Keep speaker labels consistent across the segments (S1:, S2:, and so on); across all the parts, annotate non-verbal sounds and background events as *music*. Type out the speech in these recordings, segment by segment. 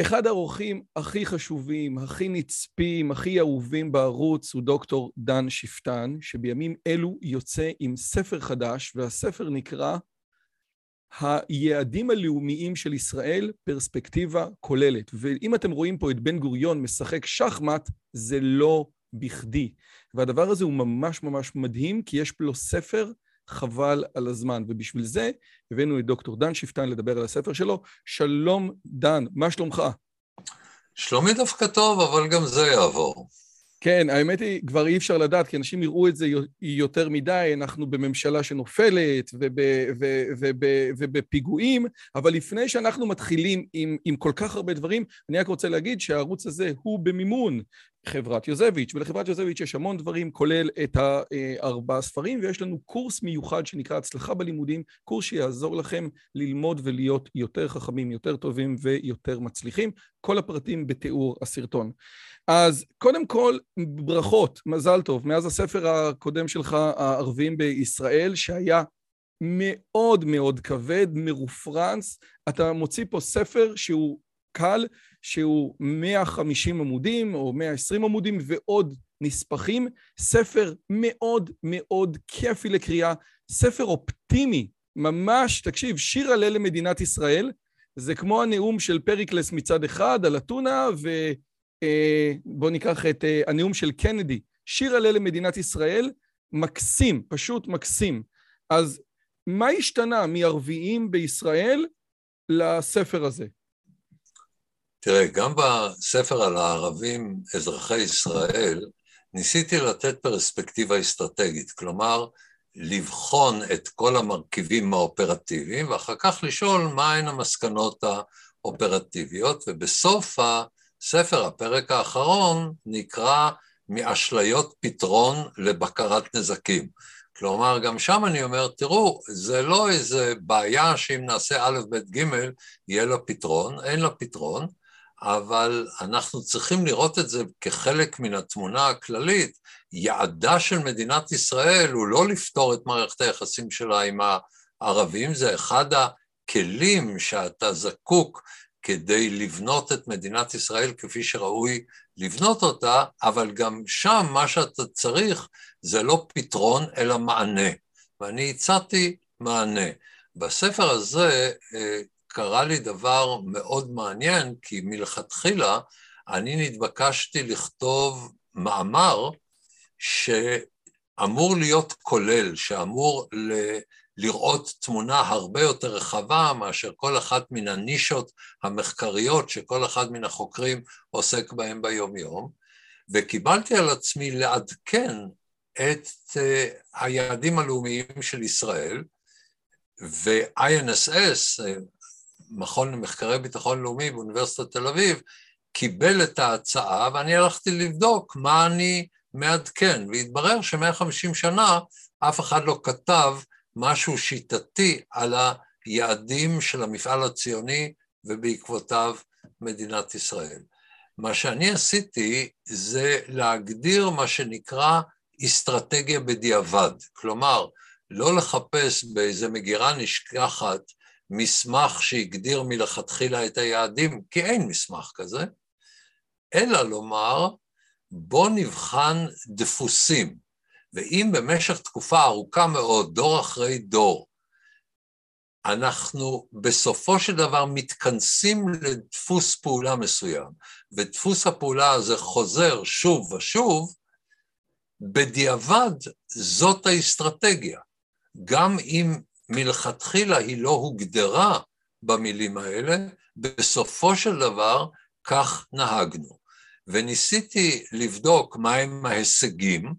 S1: אחד האורחים הכי חשובים, הכי נצפים, הכי אהובים בערוץ הוא דוקטור דן שפטן, שבימים אלו יוצא עם ספר חדש, והספר נקרא היעדים הלאומיים של ישראל, פרספקטיבה כוללת. ואם אתם רואים פה את בן גוריון משחק שחמט, זה לא בכדי. והדבר הזה הוא ממש ממש מדהים, כי יש לו ספר חבל על הזמן. ובשביל זה הבאנו את דוקטור דן שפטן לדבר על הספר שלו. שלום, דן, מה שלומך?
S2: שלומי דווקא טוב, אבל גם זה יעבור.
S1: כן, האמת היא, כבר אי אפשר לדעת, כי אנשים יראו את זה יותר מדי, אנחנו בממשלה שנופלת וב, וב, וב, ובפיגועים, אבל לפני שאנחנו מתחילים עם, עם כל כך הרבה דברים, אני רק רוצה להגיד שהערוץ הזה הוא במימון חברת יוזביץ', ולחברת יוזביץ' יש המון דברים, כולל את הארבעה ספרים, ויש לנו קורס מיוחד שנקרא הצלחה בלימודים, קורס שיעזור לכם ללמוד ולהיות יותר חכמים, יותר טובים ויותר מצליחים. כל הפרטים בתיאור הסרטון. אז קודם כל, ברכות, מזל טוב, מאז הספר הקודם שלך, הערבים בישראל, שהיה מאוד מאוד כבד, מרופרנס, אתה מוציא פה ספר שהוא קל, שהוא 150 עמודים או 120 עמודים ועוד נספחים, ספר מאוד מאוד כיפי לקריאה, ספר אופטימי, ממש, תקשיב, שיר הלל למדינת ישראל, זה כמו הנאום של פריקלס מצד אחד על אתונה, ובואו אה, ניקח את אה, הנאום של קנדי, שיר הלל למדינת ישראל, מקסים, פשוט מקסים. אז מה השתנה מערביים בישראל לספר הזה?
S2: תראה, גם בספר על הערבים, אזרחי ישראל, ניסיתי לתת פרספקטיבה אסטרטגית, כלומר, לבחון את כל המרכיבים האופרטיביים, ואחר כך לשאול מהן המסקנות האופרטיביות, ובסוף הספר, הפרק האחרון, נקרא מאשליות פתרון לבקרת נזקים. כלומר, גם שם אני אומר, תראו, זה לא איזה בעיה שאם נעשה א', ב', ג', יהיה לה פתרון, אין לה פתרון, אבל אנחנו צריכים לראות את זה כחלק מן התמונה הכללית. יעדה של מדינת ישראל הוא לא לפתור את מערכת היחסים שלה עם הערבים, זה אחד הכלים שאתה זקוק כדי לבנות את מדינת ישראל כפי שראוי לבנות אותה, אבל גם שם מה שאתה צריך זה לא פתרון אלא מענה. ואני הצעתי מענה. בספר הזה אה, קרה לי דבר מאוד מעניין, כי מלכתחילה אני נתבקשתי לכתוב מאמר שאמור להיות כולל, שאמור ל... לראות תמונה הרבה יותר רחבה מאשר כל אחת מן הנישות המחקריות שכל אחד מן החוקרים עוסק בהם ביום-יום, וקיבלתי על עצמי לעדכן את אה, היעדים הלאומיים של ישראל, ו-INSS, מכון למחקרי ביטחון לאומי באוניברסיטת תל אביב, קיבל את ההצעה ואני הלכתי לבדוק מה אני מעדכן, והתברר ש-150 שנה אף אחד לא כתב משהו שיטתי על היעדים של המפעל הציוני ובעקבותיו מדינת ישראל. מה שאני עשיתי זה להגדיר מה שנקרא אסטרטגיה בדיעבד, כלומר, לא לחפש באיזה מגירה נשכחת מסמך שהגדיר מלכתחילה את היעדים, כי אין מסמך כזה, אלא לומר, בוא נבחן דפוסים, ואם במשך תקופה ארוכה מאוד, דור אחרי דור, אנחנו בסופו של דבר מתכנסים לדפוס פעולה מסוים, ודפוס הפעולה הזה חוזר שוב ושוב, בדיעבד זאת האסטרטגיה. גם אם מלכתחילה היא לא הוגדרה במילים האלה, בסופו של דבר כך נהגנו. וניסיתי לבדוק מהם ההישגים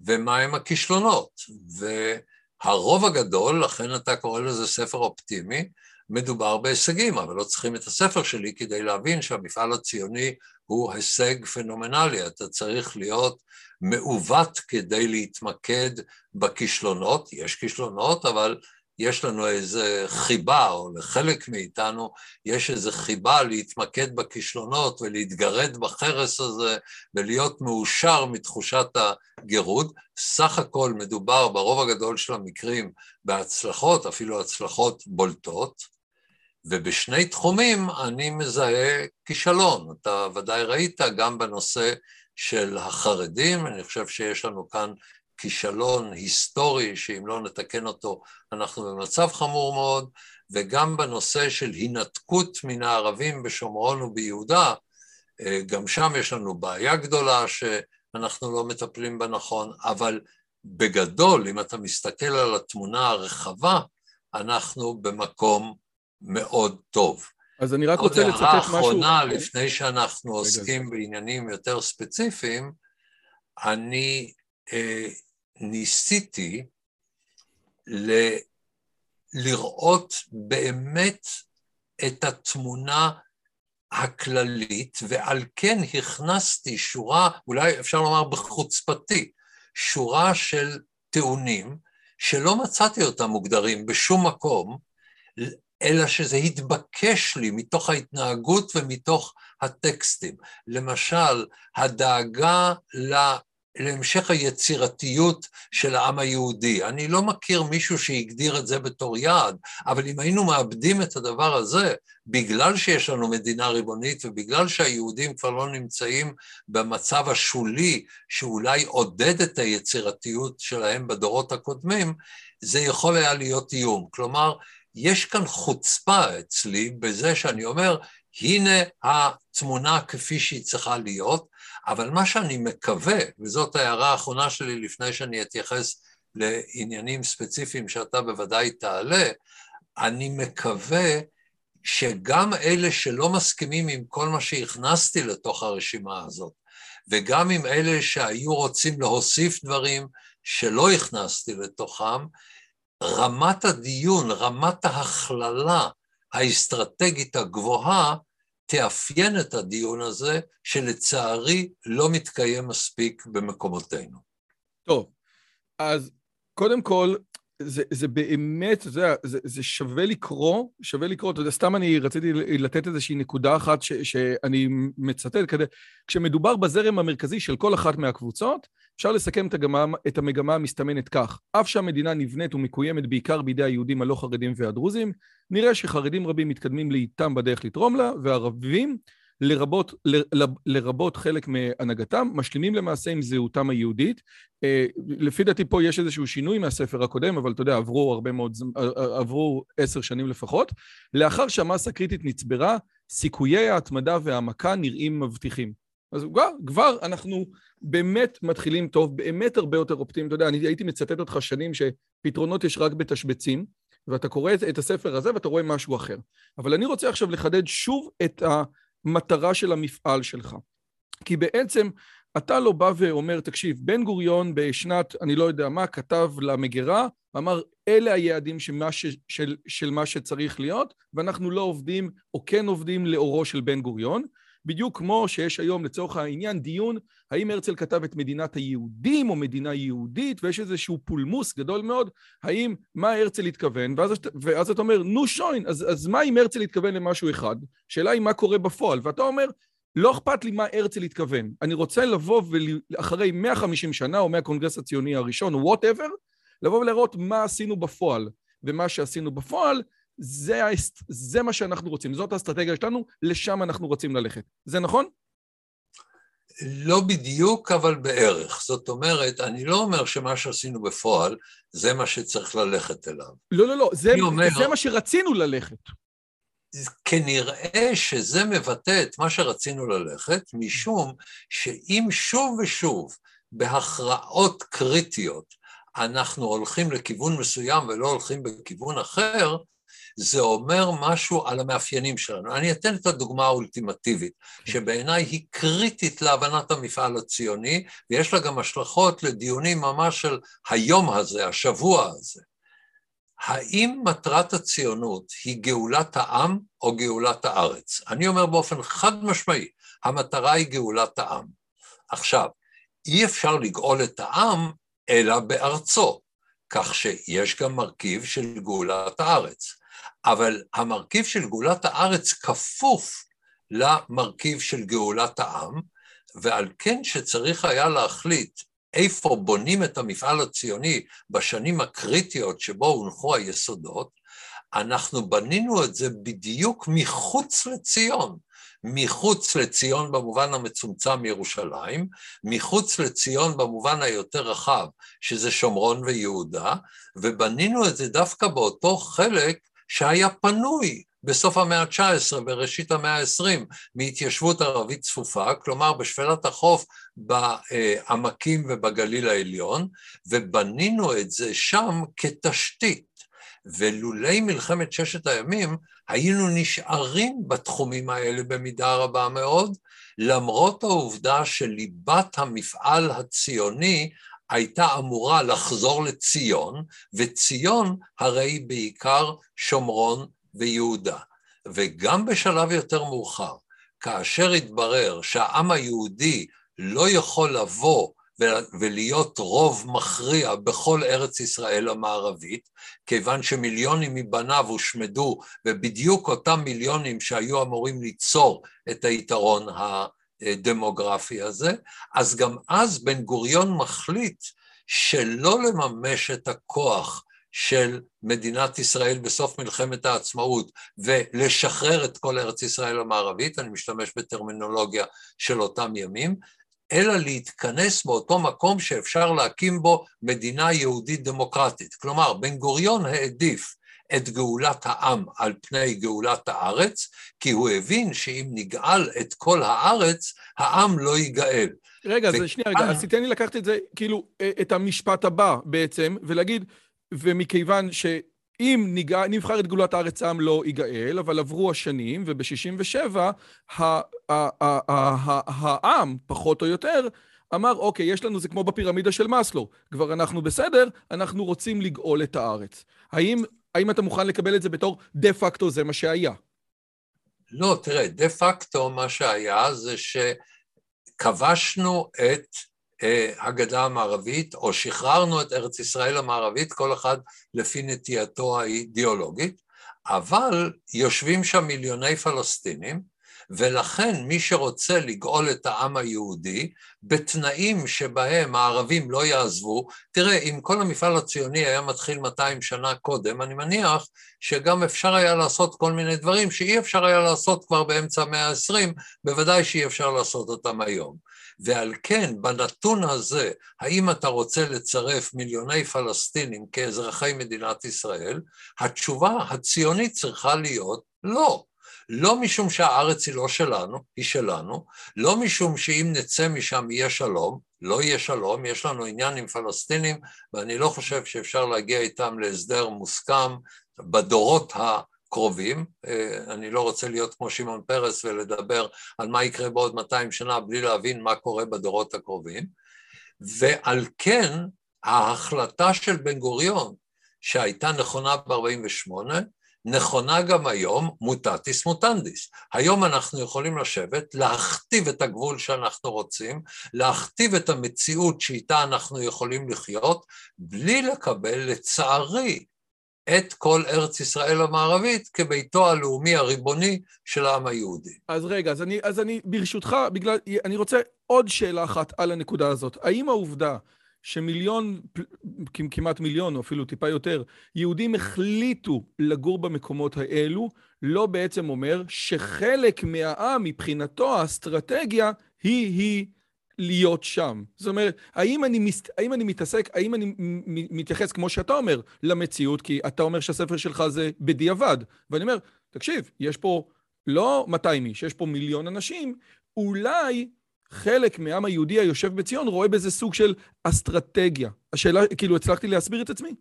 S2: ומהם הכישלונות. והרוב הגדול, לכן אתה קורא לזה ספר אופטימי, מדובר בהישגים, אבל לא צריכים את הספר שלי כדי להבין שהמפעל הציוני הוא הישג פנומנלי. אתה צריך להיות מעוות כדי להתמקד בכישלונות, יש כישלונות, אבל יש לנו איזה חיבה, או לחלק מאיתנו יש איזה חיבה להתמקד בכישלונות ולהתגרד בחרס הזה ולהיות מאושר מתחושת הגירוד. סך הכל מדובר ברוב הגדול של המקרים בהצלחות, אפילו הצלחות בולטות, ובשני תחומים אני מזהה כישלון. אתה ודאי ראית גם בנושא של החרדים, אני חושב שיש לנו כאן כישלון היסטורי, שאם לא נתקן אותו אנחנו במצב חמור מאוד, וגם בנושא של הינתקות מן הערבים בשומרון וביהודה, אה, גם שם יש לנו בעיה גדולה שאנחנו לא מטפלים בה נכון, אבל בגדול, אם אתה מסתכל על התמונה הרחבה, אנחנו במקום מאוד טוב.
S1: אז אני רק רוצה לצטט משהו... עוד
S2: הערה אחרונה, לפני שאנחנו עוסקים בעניינים יותר ספציפיים, אני אה, ניסיתי ל... לראות באמת את התמונה הכללית, ועל כן הכנסתי שורה, אולי אפשר לומר בחוצפתי, שורה של טיעונים שלא מצאתי אותם מוגדרים בשום מקום, אלא שזה התבקש לי מתוך ההתנהגות ומתוך הטקסטים. למשל, הדאגה להמשך היצירתיות של העם היהודי. אני לא מכיר מישהו שהגדיר את זה בתור יעד, אבל אם היינו מאבדים את הדבר הזה, בגלל שיש לנו מדינה ריבונית ובגלל שהיהודים כבר לא נמצאים במצב השולי שאולי עודד את היצירתיות שלהם בדורות הקודמים, זה יכול היה להיות איום. כלומר, יש כאן חוצפה אצלי בזה שאני אומר, הנה התמונה כפי שהיא צריכה להיות, אבל מה שאני מקווה, וזאת ההערה האחרונה שלי לפני שאני אתייחס לעניינים ספציפיים שאתה בוודאי תעלה, אני מקווה שגם אלה שלא מסכימים עם כל מה שהכנסתי לתוך הרשימה הזאת, וגם עם אלה שהיו רוצים להוסיף דברים שלא הכנסתי לתוכם, רמת הדיון, רמת ההכללה האסטרטגית הגבוהה, תאפיין את הדיון הזה, שלצערי לא מתקיים מספיק במקומותינו.
S1: טוב, אז קודם כל, זה, זה באמת, זה, זה, שווה לקרוא, שווה לקרוא, אתה יודע, סתם אני רציתי לתת איזושהי נקודה אחת ש, שאני מצטט, כדי, כשמדובר בזרם המרכזי של כל אחת מהקבוצות, אפשר לסכם את, הגמה, את המגמה המסתמנת כך, אף שהמדינה נבנית ומקוימת בעיקר בידי היהודים הלא חרדים והדרוזים, נראה שחרדים רבים מתקדמים לאיתם בדרך לתרום לה, והערבים, לרבות, ל, לרבות חלק מהנהגתם, משלימים למעשה עם זהותם היהודית. אה, לפי דעתי פה יש איזשהו שינוי מהספר הקודם, אבל אתה יודע, עברו הרבה מאוד, עברו עשר שנים לפחות. לאחר שהמסה הקריטית נצברה, סיכויי ההתמדה והעמקה נראים מבטיחים. אז כבר, כבר אנחנו באמת מתחילים טוב, באמת הרבה יותר אופטימיים. אתה יודע, אני הייתי מצטט אותך שנים שפתרונות יש רק בתשבצים, ואתה קורא את הספר הזה ואתה רואה משהו אחר. אבל אני רוצה עכשיו לחדד שוב את המטרה של המפעל שלך. כי בעצם אתה לא בא ואומר, תקשיב, בן גוריון בשנת, אני לא יודע מה, כתב למגירה, אמר, אלה היעדים שמה ש, של, של מה שצריך להיות, ואנחנו לא עובדים, או כן עובדים לאורו של בן גוריון. בדיוק כמו שיש היום לצורך העניין דיון האם הרצל כתב את מדינת היהודים או מדינה יהודית ויש איזשהו פולמוס גדול מאוד האם מה הרצל התכוון ואז, ואז אתה אומר נו שוין אז, אז מה אם הרצל התכוון למשהו אחד? שאלה היא מה קורה בפועל. ואתה אומר לא אכפת לי מה הרצל התכוון. אני רוצה לבוא ואחרי 150 שנה או מהקונגרס הציוני הראשון או whatever לבוא ולראות מה עשינו בפועל. ומה שעשינו בפועל זה, זה מה שאנחנו רוצים, זאת האסטרטגיה שלנו, לשם אנחנו רוצים ללכת. זה נכון?
S2: לא בדיוק, אבל בערך. זאת אומרת, אני לא אומר שמה שעשינו בפועל, זה מה שצריך ללכת אליו.
S1: לא, לא, לא, זה, אומר, זה מה שרצינו ללכת.
S2: כנראה שזה מבטא את מה שרצינו ללכת, משום שאם שוב ושוב בהכרעות קריטיות אנחנו הולכים לכיוון מסוים ולא הולכים בכיוון אחר, זה אומר משהו על המאפיינים שלנו. אני אתן את הדוגמה האולטימטיבית, שבעיניי היא קריטית להבנת המפעל הציוני, ויש לה גם השלכות לדיונים ממש של היום הזה, השבוע הזה. האם מטרת הציונות היא גאולת העם או גאולת הארץ? אני אומר באופן חד משמעי, המטרה היא גאולת העם. עכשיו, אי אפשר לגאול את העם אלא בארצו, כך שיש גם מרכיב של גאולת הארץ. אבל המרכיב של גאולת הארץ כפוף למרכיב של גאולת העם, ועל כן שצריך היה להחליט איפה בונים את המפעל הציוני בשנים הקריטיות שבו הונחו היסודות, אנחנו בנינו את זה בדיוק מחוץ לציון. מחוץ לציון במובן המצומצם ירושלים, מחוץ לציון במובן היותר רחב, שזה שומרון ויהודה, ובנינו את זה דווקא באותו חלק שהיה פנוי בסוף המאה ה-19 וראשית המאה ה-20 מהתיישבות ערבית צפופה, כלומר בשפלת החוף בעמקים ובגליל העליון, ובנינו את זה שם כתשתית. ולולי מלחמת ששת הימים היינו נשארים בתחומים האלה במידה רבה מאוד, למרות העובדה שליבת המפעל הציוני הייתה אמורה לחזור לציון, וציון הרי בעיקר שומרון ויהודה. וגם בשלב יותר מאוחר, כאשר התברר שהעם היהודי לא יכול לבוא ולהיות רוב מכריע בכל ארץ ישראל המערבית, כיוון שמיליונים מבניו הושמדו, ובדיוק אותם מיליונים שהיו אמורים ליצור את היתרון הדמוגרפי הזה, אז גם אז בן גוריון מחליט שלא לממש את הכוח של מדינת ישראל בסוף מלחמת העצמאות ולשחרר את כל ארץ ישראל המערבית, אני משתמש בטרמינולוגיה של אותם ימים, אלא להתכנס באותו מקום שאפשר להקים בו מדינה יהודית דמוקרטית. כלומר, בן גוריון העדיף את גאולת העם על פני גאולת הארץ, כי הוא הבין שאם נגאל את כל הארץ, העם לא ייגאל.
S1: רגע, אז שנייה, רגע, אז תיתן לי לקחת את זה, כאילו, את המשפט הבא בעצם, ולהגיד, ומכיוון ש... אם ניגע, נבחר את גאולת הארץ העם לא ייגאל, אבל עברו השנים, וב-67' העם, פחות או יותר, אמר, אוקיי, יש לנו, זה כמו בפירמידה של מאסלו, כבר אנחנו בסדר, אנחנו רוצים לגאול את הארץ. האם, האם אתה מוכן לקבל את זה בתור דה פקטו זה מה שהיה?
S2: לא, תראה, דה פקטו מה שהיה זה שכבשנו את אה, הגדה המערבית, או שחררנו את ארץ ישראל המערבית, כל אחד לפי נטייתו האידיאולוגית, אבל יושבים שם מיליוני פלסטינים, ולכן מי שרוצה לגאול את העם היהודי, בתנאים שבהם הערבים לא יעזבו, תראה, אם כל המפעל הציוני היה מתחיל 200 שנה קודם, אני מניח שגם אפשר היה לעשות כל מיני דברים שאי אפשר היה לעשות כבר באמצע המאה ה-20, בוודאי שאי אפשר לעשות אותם היום. ועל כן, בנתון הזה, האם אתה רוצה לצרף מיליוני פלסטינים כאזרחי מדינת ישראל, התשובה הציונית צריכה להיות לא. לא משום שהארץ היא לא שלנו, היא שלנו, לא משום שאם נצא משם יהיה שלום, לא יהיה שלום, יש לנו עניין עם פלסטינים, ואני לא חושב שאפשר להגיע איתם להסדר מוסכם בדורות הקרובים. אה, אני לא רוצה להיות כמו שמעון פרס ולדבר על מה יקרה בעוד 200 שנה בלי להבין מה קורה בדורות הקרובים. ועל כן, ההחלטה של בן גוריון, שהייתה נכונה ב-48', נכונה גם היום מוטטיס מוטנדיס. היום אנחנו יכולים לשבת, להכתיב את הגבול שאנחנו רוצים, להכתיב את המציאות שאיתה אנחנו יכולים לחיות, בלי לקבל, לצערי, את כל ארץ ישראל המערבית כביתו הלאומי הריבוני של העם היהודי.
S1: אז רגע, אז אני, אז אני ברשותך, בגלל, אני רוצה עוד שאלה אחת על הנקודה הזאת. האם העובדה שמיליון, כמעט מיליון או אפילו טיפה יותר, יהודים החליטו לגור במקומות האלו, לא בעצם אומר שחלק מהעם מבחינתו האסטרטגיה היא-היא להיות שם. זאת אומרת, האם אני, מס... האם אני מתעסק, האם אני מתייחס, כמו שאתה אומר, למציאות, כי אתה אומר שהספר שלך זה בדיעבד, ואני אומר, תקשיב, יש פה לא 200 איש, יש פה מיליון אנשים, אולי חלק מהעם היהודי היושב בציון רואה בזה סוג של אסטרטגיה. השאלה, כאילו, הצלחתי להסביר את עצמי?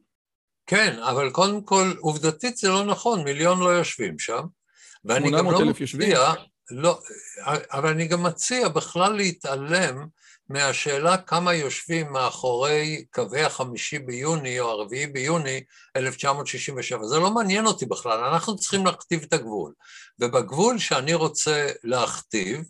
S2: כן, אבל קודם כל, עובדתית זה לא נכון, מיליון לא יושבים שם.
S1: ואני גם לא מציע,
S2: לא, אבל אני גם מציע בכלל להתעלם מהשאלה כמה יושבים מאחורי קווי החמישי ביוני או הרביעי ביוני 1967. זה לא מעניין אותי בכלל, אנחנו צריכים להכתיב את הגבול. ובגבול שאני רוצה להכתיב,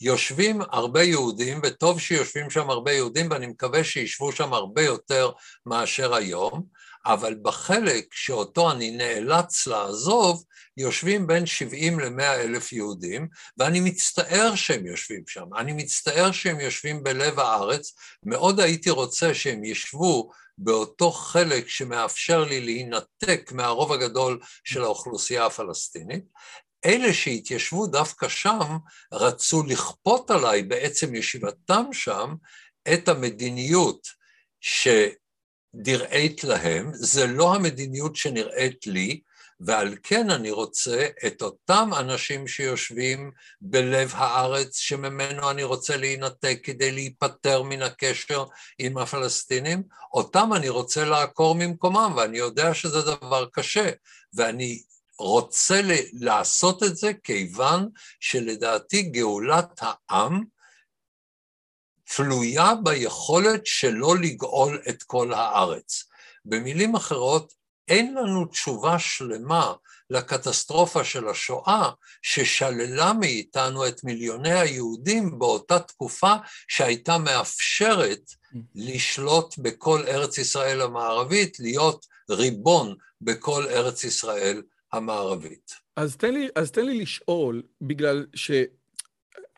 S2: יושבים הרבה יהודים, וטוב שיושבים שם הרבה יהודים, ואני מקווה שישבו שם הרבה יותר מאשר היום, אבל בחלק שאותו אני נאלץ לעזוב, יושבים בין 70 ל-100 אלף יהודים, ואני מצטער שהם יושבים שם. אני מצטער שהם יושבים בלב הארץ, מאוד הייתי רוצה שהם ישבו באותו חלק שמאפשר לי להינתק מהרוב הגדול של האוכלוסייה הפלסטינית. אלה שהתיישבו דווקא שם, רצו לכפות עליי בעצם ישיבתם שם את המדיניות ש... נראית להם, זה לא המדיניות שנראית לי, ועל כן אני רוצה את אותם אנשים שיושבים בלב הארץ שממנו אני רוצה להינתק כדי להיפטר מן הקשר עם הפלסטינים, אותם אני רוצה לעקור ממקומם, ואני יודע שזה דבר קשה, ואני רוצה לעשות את זה כיוון שלדעתי גאולת העם תלויה ביכולת שלא לגאול את כל הארץ. במילים אחרות, אין לנו תשובה שלמה לקטסטרופה של השואה ששללה מאיתנו את מיליוני היהודים באותה תקופה שהייתה מאפשרת לשלוט בכל ארץ ישראל המערבית, להיות ריבון בכל ארץ ישראל המערבית.
S1: אז תן לי, אז תן לי לשאול, בגלל ש...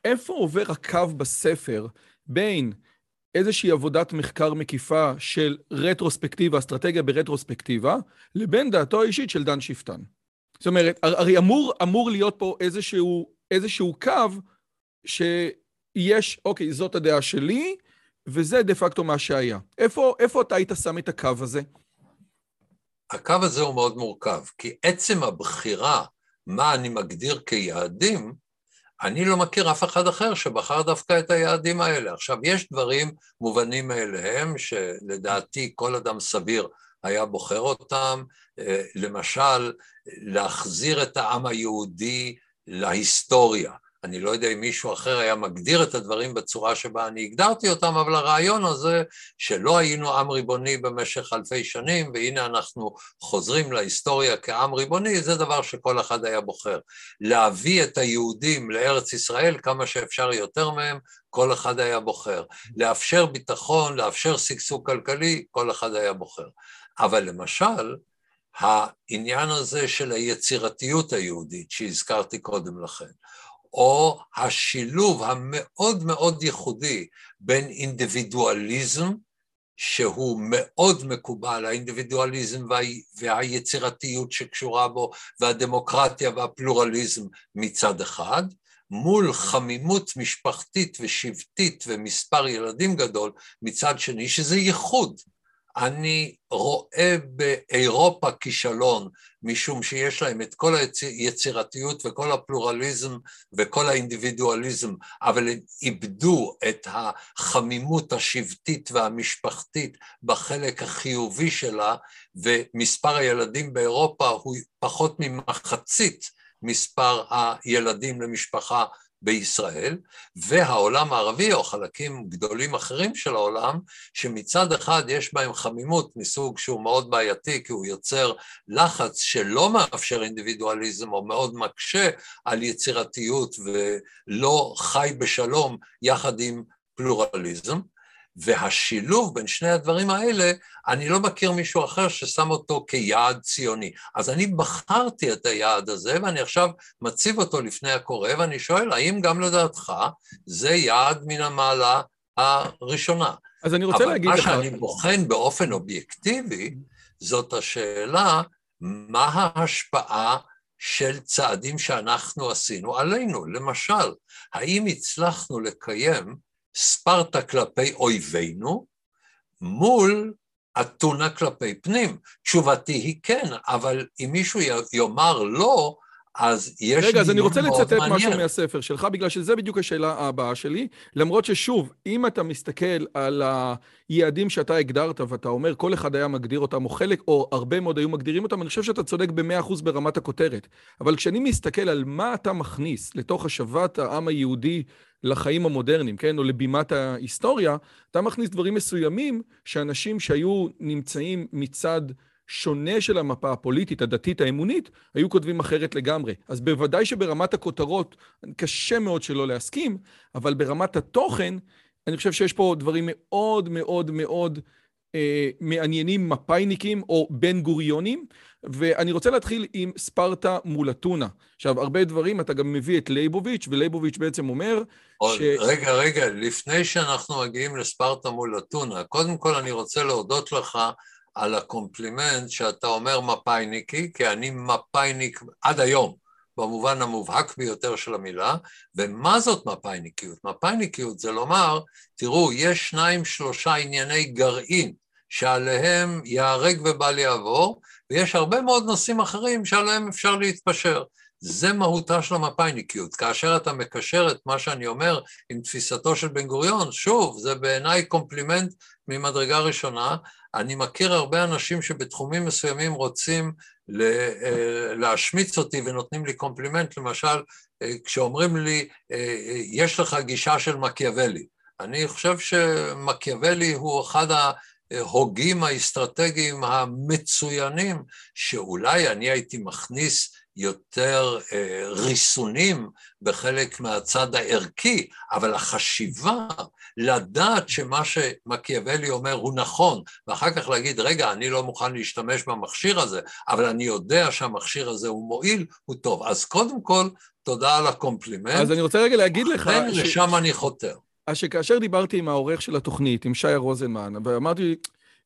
S1: איפה עובר הקו בספר בין איזושהי עבודת מחקר מקיפה של רטרוספקטיבה, אסטרטגיה ברטרוספקטיבה, לבין דעתו האישית של דן שפטן. זאת אומרת, הרי אמור, אמור להיות פה איזשהו, איזשהו קו שיש, אוקיי, זאת הדעה שלי, וזה דה פקטו מה שהיה. איפה, איפה אתה היית שם את הקו הזה?
S2: הקו הזה הוא מאוד מורכב, כי עצם הבחירה מה אני מגדיר כיעדים, אני לא מכיר אף אחד אחר שבחר דווקא את היעדים האלה. עכשיו, יש דברים מובנים מאליהם, שלדעתי כל אדם סביר היה בוחר אותם, אה, למשל, להחזיר את העם היהודי להיסטוריה. אני לא יודע אם מישהו אחר היה מגדיר את הדברים בצורה שבה אני הגדרתי אותם, אבל הרעיון הזה שלא היינו עם ריבוני במשך אלפי שנים, והנה אנחנו חוזרים להיסטוריה כעם ריבוני, זה דבר שכל אחד היה בוחר. להביא את היהודים לארץ ישראל כמה שאפשר יותר מהם, כל אחד היה בוחר. לאפשר ביטחון, לאפשר שגשוג כלכלי, כל אחד היה בוחר. אבל למשל, העניין הזה של היצירתיות היהודית שהזכרתי קודם לכן, או השילוב המאוד מאוד ייחודי בין אינדיבידואליזם, שהוא מאוד מקובל, האינדיבידואליזם וה... והיצירתיות שקשורה בו, והדמוקרטיה והפלורליזם מצד אחד, מול חמימות משפחתית ושבטית ומספר ילדים גדול מצד שני, שזה ייחוד. אני רואה באירופה כישלון, משום שיש להם את כל היצירתיות וכל הפלורליזם וכל האינדיבידואליזם, אבל הם איבדו את החמימות השבטית והמשפחתית בחלק החיובי שלה, ומספר הילדים באירופה הוא פחות ממחצית מספר הילדים למשפחה בישראל, והעולם הערבי, או חלקים גדולים אחרים של העולם, שמצד אחד יש בהם חמימות מסוג שהוא מאוד בעייתי, כי הוא יוצר לחץ שלא מאפשר אינדיבידואליזם, או מאוד מקשה על יצירתיות ולא חי בשלום יחד עם פלורליזם, והשילוב בין שני הדברים האלה, אני לא מכיר מישהו אחר ששם אותו כיעד ציוני. אז אני בחרתי את היעד הזה, ואני עכשיו מציב אותו לפני הקורא, ואני שואל, האם גם לדעתך זה יעד מן המעלה הראשונה?
S1: אז אני רוצה להגיד לך...
S2: אבל מה שאני בוחן באופן אובייקטיבי, זאת השאלה, מה ההשפעה של צעדים שאנחנו עשינו עלינו. למשל, האם הצלחנו לקיים ספרטה כלפי אויבינו, מול אתונה כלפי פנים. תשובתי היא כן, אבל אם מישהו יאמר לא, אז יש
S1: רגע, אז אני רוצה לצטט משהו מהספר שלך, בגלל שזה בדיוק השאלה הבאה שלי. למרות ששוב, אם אתה מסתכל על היעדים שאתה הגדרת, ואתה אומר, כל אחד היה מגדיר אותם, או חלק, או הרבה מאוד היו מגדירים אותם, אני חושב שאתה צודק במאה אחוז ברמת הכותרת. אבל כשאני מסתכל על מה אתה מכניס לתוך השבת העם היהודי לחיים המודרניים, כן, או לבימת ההיסטוריה, אתה מכניס דברים מסוימים שאנשים שהיו נמצאים מצד... שונה של המפה הפוליטית, הדתית, האמונית, היו כותבים אחרת לגמרי. אז בוודאי שברמת הכותרות, קשה מאוד שלא להסכים, אבל ברמת התוכן, אני חושב שיש פה דברים מאוד מאוד מאוד אה, מעניינים, מפאיניקים או בן גוריונים, ואני רוצה להתחיל עם ספרטה מול אתונה. עכשיו, הרבה דברים, אתה גם מביא את לייבוביץ', ולייבוביץ' בעצם אומר
S2: ש... רגע, רגע, לפני שאנחנו מגיעים לספרטה מול אתונה, קודם כל אני רוצה להודות לך על הקומפלימנט שאתה אומר מפאיניקי, כי אני מפאיניק עד היום, במובן המובהק ביותר של המילה, ומה זאת מפאיניקיות? מפאיניקיות זה לומר, תראו, יש שניים שלושה ענייני גרעין שעליהם ייהרג ובל יעבור, ויש הרבה מאוד נושאים אחרים שעליהם אפשר להתפשר. זה מהותה של המפאיניקיות. כאשר אתה מקשר את מה שאני אומר עם תפיסתו של בן גוריון, שוב, זה בעיניי קומפלימנט ממדרגה ראשונה. אני מכיר הרבה אנשים שבתחומים מסוימים רוצים אה, להשמיץ אותי ונותנים לי קומפלימנט, למשל, אה, כשאומרים לי, אה, יש לך גישה של מקיאוולי. אני חושב שמקיאוולי הוא אחד ההוגים האסטרטגיים המצוינים, שאולי אני הייתי מכניס יותר אה, ריסונים בחלק מהצד הערכי, אבל החשיבה לדעת שמה שמקיאוולי אומר הוא נכון, ואחר כך להגיד, רגע, אני לא מוכן להשתמש במכשיר הזה, אבל אני יודע שהמכשיר הזה הוא מועיל, הוא טוב. אז קודם כל, תודה על הקומפלימנט.
S1: אז אני רוצה רגע להגיד לך...
S2: כן, ש... לשם אני חותר.
S1: אז שכאשר דיברתי עם העורך של התוכנית, עם שי רוזנמן, ואמרתי,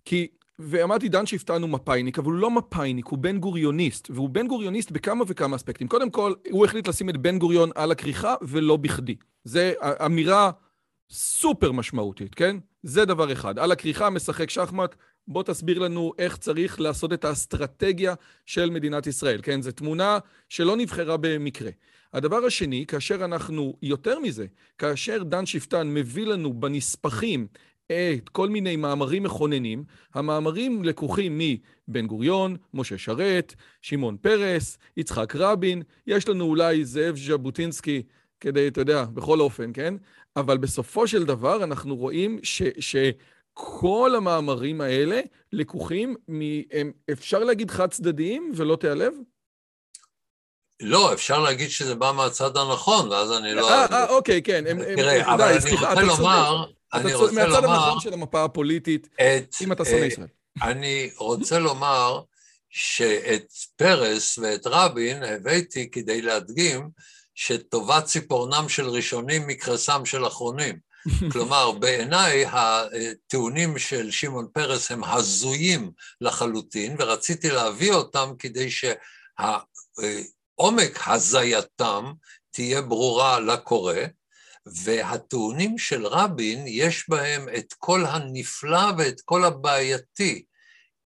S1: כי ואמרתי, דן שיפטן הוא מפאיניק, אבל הוא לא מפאיניק, הוא בן גוריוניסט, והוא בן גוריוניסט בכמה וכמה אספקטים. קודם כל, הוא החליט לשים את בן גוריון על הכריכה, ולא בכדי. זו אמירה סופר משמעותית, כן? זה דבר אחד. על הכריכה משחק שחמט, בוא תסביר לנו איך צריך לעשות את האסטרטגיה של מדינת ישראל, כן? זו תמונה שלא נבחרה במקרה. הדבר השני, כאשר אנחנו, יותר מזה, כאשר דן שיפטן מביא לנו בנספחים כל מיני מאמרים מכוננים. המאמרים לקוחים מבן גוריון, משה שרת, שמעון פרס, יצחק רבין, יש לנו אולי זאב ז'בוטינסקי כדי, אתה יודע, בכל אופן, כן? אבל בסופו של דבר אנחנו רואים ש... ש כל המאמרים האלה לקוחים מ... הם, אפשר להגיד חד צדדיים ולא תיעלב?
S2: לא, אפשר להגיד שזה בא מהצד הנכון, ואז אני לא...
S1: אה, אה, אוקיי, כן.
S2: תראה, אבל אני רוצה לומר... אני רוצה לומר...
S1: מהצד הנכון של המפה הפוליטית, את, אם אתה שונא אה, ישראל.
S2: אני רוצה לומר שאת פרס ואת רבין הבאתי כדי להדגים שטובת ציפורנם של ראשונים מקרסם של אחרונים. *laughs* כלומר, בעיניי הטיעונים של שמעון פרס הם הזויים לחלוטין, ורציתי להביא אותם כדי שעומק הזייתם תהיה ברורה לקורא, והטיעונים של רבין, יש בהם את כל הנפלא ואת כל הבעייתי.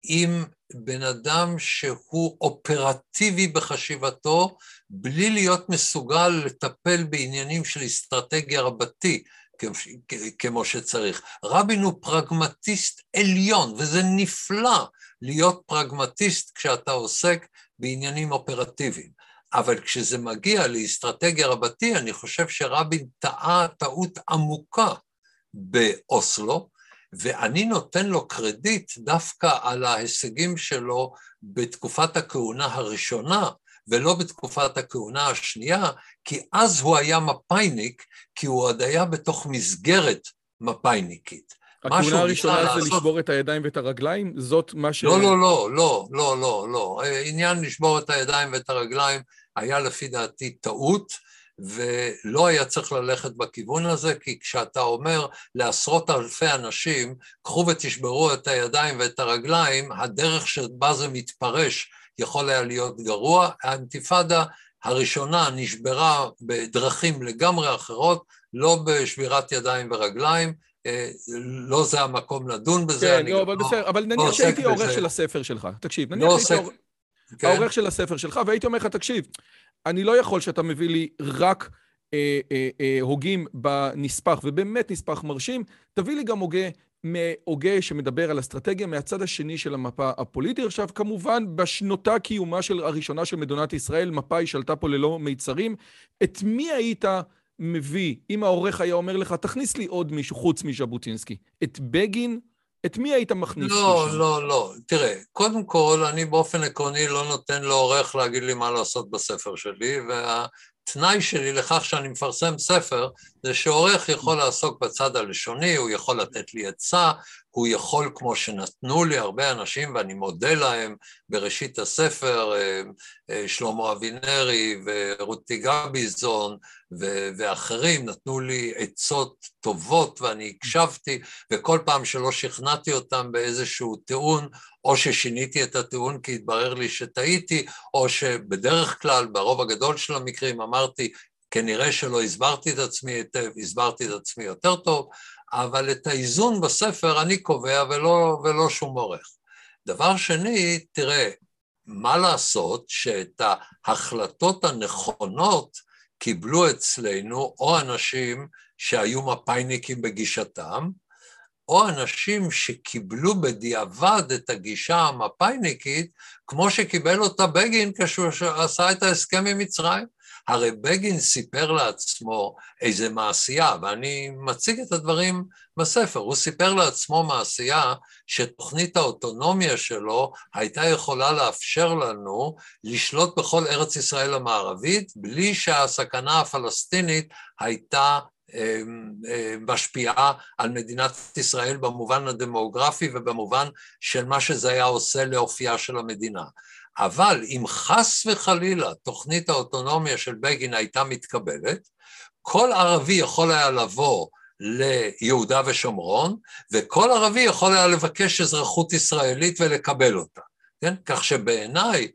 S2: אם בן אדם שהוא אופרטיבי בחשיבתו, בלי להיות מסוגל לטפל בעניינים של אסטרטגיה רבתי, כמו שצריך. רבין הוא פרגמטיסט עליון, וזה נפלא להיות פרגמטיסט כשאתה עוסק בעניינים אופרטיביים. אבל כשזה מגיע לאסטרטגיה רבתי, אני חושב שרבין טעה טעות עמוקה באוסלו, ואני נותן לו קרדיט דווקא על ההישגים שלו בתקופת הכהונה הראשונה, ולא בתקופת הכהונה השנייה, כי אז הוא היה מפאיניק, כי הוא עוד היה בתוך מסגרת מפאיניקית.
S1: הכהונה הראשונה זה לעשות... לשבור את הידיים ואת הרגליים? זאת מה ש...
S2: לא, לא, לא, לא, לא, לא, לא. עניין לשבור את הידיים ואת הרגליים היה לפי דעתי טעות, ולא היה צריך ללכת בכיוון הזה, כי כשאתה אומר לעשרות אלפי אנשים, קחו ותשברו את הידיים ואת הרגליים, הדרך שבה זה מתפרש יכול היה להיות גרוע. האינתיפאדה הראשונה נשברה בדרכים לגמרי אחרות, לא בשבירת ידיים ורגליים, אה, לא זה המקום לדון בזה.
S1: כן, לא, אבל לא, בסדר, אבל נניח לא שהייתי עורך של הספר שלך, תקשיב, נניח לא שהייתי עורך... כן. העורך של הספר שלך, והייתי אומר לך, תקשיב, אני לא יכול שאתה מביא לי רק אה, אה, אה, הוגים בנספח, ובאמת נספח מרשים, תביא לי גם הוגה מהוגה שמדבר על אסטרטגיה מהצד השני של המפה הפוליטית. עכשיו, כמובן, בשנותה קיומה של הראשונה של מדינת ישראל, מפא"י שלטה פה ללא מיצרים. את מי היית מביא, אם העורך היה אומר לך, תכניס לי עוד מישהו חוץ מז'בוטינסקי? את בגין? את מי היית מכניס?
S2: לא, מישהו? לא, לא. תראה, קודם כל, אני באופן עקרוני לא נותן לעורך להגיד לי מה לעשות בספר שלי, וה... התנאי שלי לכך שאני מפרסם ספר זה שעורך יכול לעסוק בצד הלשוני, הוא יכול לתת לי עצה, הוא יכול, כמו שנתנו לי הרבה אנשים, ואני מודה להם, בראשית הספר, אה, אה, שלמה אבינרי ורותי גביזון ואחרים נתנו לי עצות טובות ואני הקשבתי, וכל פעם שלא שכנעתי אותם באיזשהו טיעון, או ששיניתי את הטיעון כי התברר לי שטעיתי, או שבדרך כלל, ברוב הגדול של המקרים, אמרתי, כנראה שלא הסברתי את עצמי היטב, הסברתי את עצמי יותר טוב, אבל את האיזון בספר אני קובע ולא, ולא שום עורך. דבר שני, תראה, מה לעשות שאת ההחלטות הנכונות קיבלו אצלנו או אנשים שהיו מפאיניקים בגישתם, או אנשים שקיבלו בדיעבד את הגישה המפאיניקית, כמו שקיבל אותה בגין כשהוא עשה את ההסכם עם מצרים. הרי בגין סיפר לעצמו איזה מעשייה, ואני מציג את הדברים בספר, הוא סיפר לעצמו מעשייה שתוכנית האוטונומיה שלו הייתה יכולה לאפשר לנו לשלוט בכל ארץ ישראל המערבית, בלי שהסכנה הפלסטינית הייתה אמ, אמ, משפיעה על מדינת ישראל במובן הדמוגרפי ובמובן של מה שזה היה עושה לאופייה של המדינה. אבל אם חס וחלילה תוכנית האוטונומיה של בגין הייתה מתקבלת, כל ערבי יכול היה לבוא ליהודה ושומרון, וכל ערבי יכול היה לבקש אזרחות ישראלית ולקבל אותה, כן? כך שבעיניי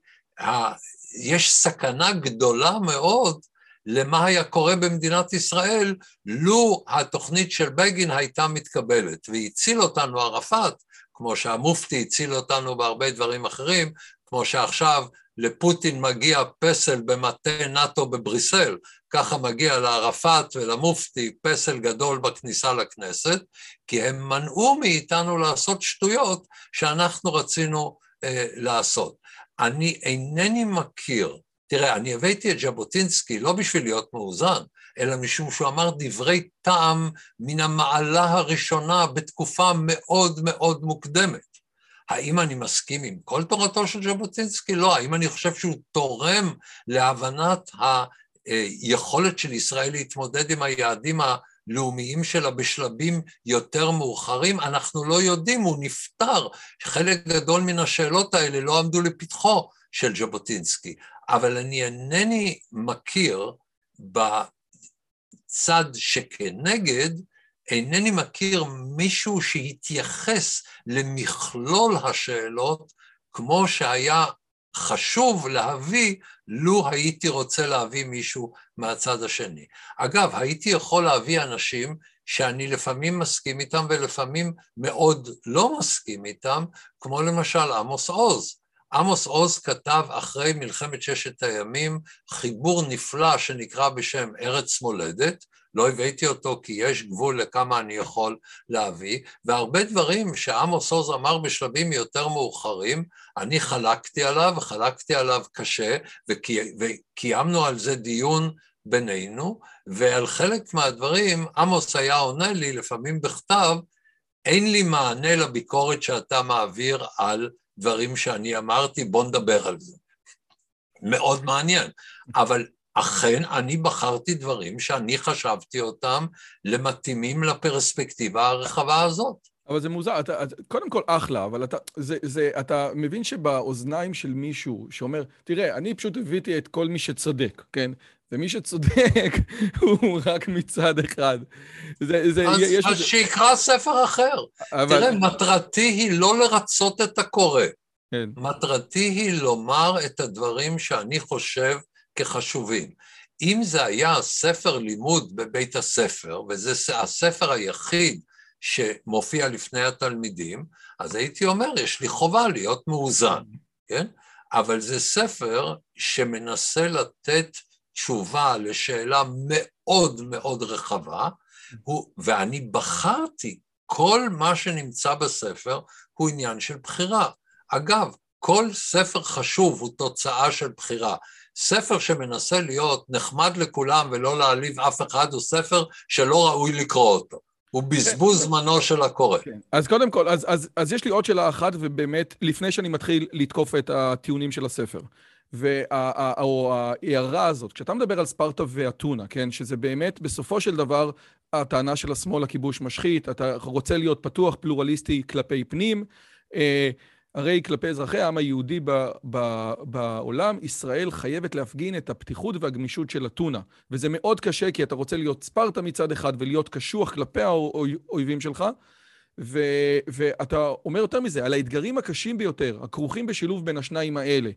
S2: יש סכנה גדולה מאוד למה היה קורה במדינת ישראל לו התוכנית של בגין הייתה מתקבלת, והציל אותנו ערפאת, כמו שהמופתי הציל אותנו בהרבה דברים אחרים, כמו שעכשיו לפוטין מגיע פסל במטה נאט"ו בבריסל, ככה מגיע לערפאת ולמופתי פסל גדול בכניסה לכנסת, כי הם מנעו מאיתנו לעשות שטויות שאנחנו רצינו אה, לעשות. אני אינני מכיר, תראה, אני הבאתי את ז'בוטינסקי לא בשביל להיות מאוזן, אלא משום שהוא אמר דברי טעם מן המעלה הראשונה בתקופה מאוד מאוד מוקדמת. האם אני מסכים עם כל תורתו של ז'בוטינסקי? לא. האם אני חושב שהוא תורם להבנת היכולת של ישראל להתמודד עם היעדים הלאומיים שלה בשלבים יותר מאוחרים? אנחנו לא יודעים, הוא נפטר. חלק גדול מן השאלות האלה לא עמדו לפתחו של ז'בוטינסקי. אבל אני אינני מכיר בצד שכנגד, אינני מכיר מישהו שהתייחס למכלול השאלות כמו שהיה חשוב להביא לו הייתי רוצה להביא מישהו מהצד השני. אגב, הייתי יכול להביא אנשים שאני לפעמים מסכים איתם ולפעמים מאוד לא מסכים איתם, כמו למשל עמוס עוז. עמוס עוז כתב אחרי מלחמת ששת הימים חיבור נפלא שנקרא בשם ארץ מולדת, לא הבאתי אותו כי יש גבול לכמה אני יכול להביא, והרבה דברים שעמוס עוז אמר בשלבים יותר מאוחרים, אני חלקתי עליו, חלקתי עליו קשה, וקי, וקיימנו על זה דיון בינינו, ועל חלק מהדברים עמוס היה עונה לי, לפעמים בכתב, אין לי מענה לביקורת שאתה מעביר על דברים שאני אמרתי, בוא נדבר על זה. מאוד מעניין, אבל אכן אני בחרתי דברים שאני חשבתי אותם למתאימים לפרספקטיבה הרחבה הזאת.
S1: אבל זה מוזר, אתה, אתה, קודם כל אחלה, אבל אתה, זה, זה, אתה מבין שבאוזניים של מישהו שאומר, תראה, אני פשוט הבאתי את כל מי שצודק, כן? ומי שצודק *laughs* הוא רק מצד אחד.
S2: זה, זה, אז, יש אז לזה... שיקרא ספר אחר. אבל... תראה, מטרתי היא לא לרצות את הקורא. כן. מטרתי היא לומר את הדברים שאני חושב כחשובים. אם זה היה ספר לימוד בבית הספר, וזה הספר היחיד שמופיע לפני התלמידים, אז הייתי אומר, יש לי חובה להיות מאוזן, כן? אבל זה ספר שמנסה לתת תשובה לשאלה מאוד מאוד רחבה, הוא, ואני בחרתי, כל מה שנמצא בספר הוא עניין של בחירה. אגב, כל ספר חשוב הוא תוצאה של בחירה. ספר שמנסה להיות נחמד לכולם ולא להעליב אף אחד הוא ספר שלא ראוי לקרוא אותו. הוא בזבוז כן. זמנו של הקורא. כן.
S1: אז קודם כל, אז, אז, אז יש לי עוד שאלה אחת, ובאמת, לפני שאני מתחיל לתקוף את הטיעונים של הספר. וה, או ההערה הזאת, כשאתה מדבר על ספרטה ואתונה, כן, שזה באמת בסופו של דבר הטענה של השמאל הכיבוש משחית, אתה רוצה להיות פתוח, פלורליסטי כלפי פנים, אה, הרי כלפי אזרחי העם היהודי ב, ב, בעולם, ישראל חייבת להפגין את הפתיחות והגמישות של אתונה. וזה מאוד קשה, כי אתה רוצה להיות ספרטה מצד אחד ולהיות קשוח כלפי האויבים שלך, ו, ואתה אומר יותר מזה, על האתגרים הקשים ביותר, הכרוכים בשילוב בין השניים האלה.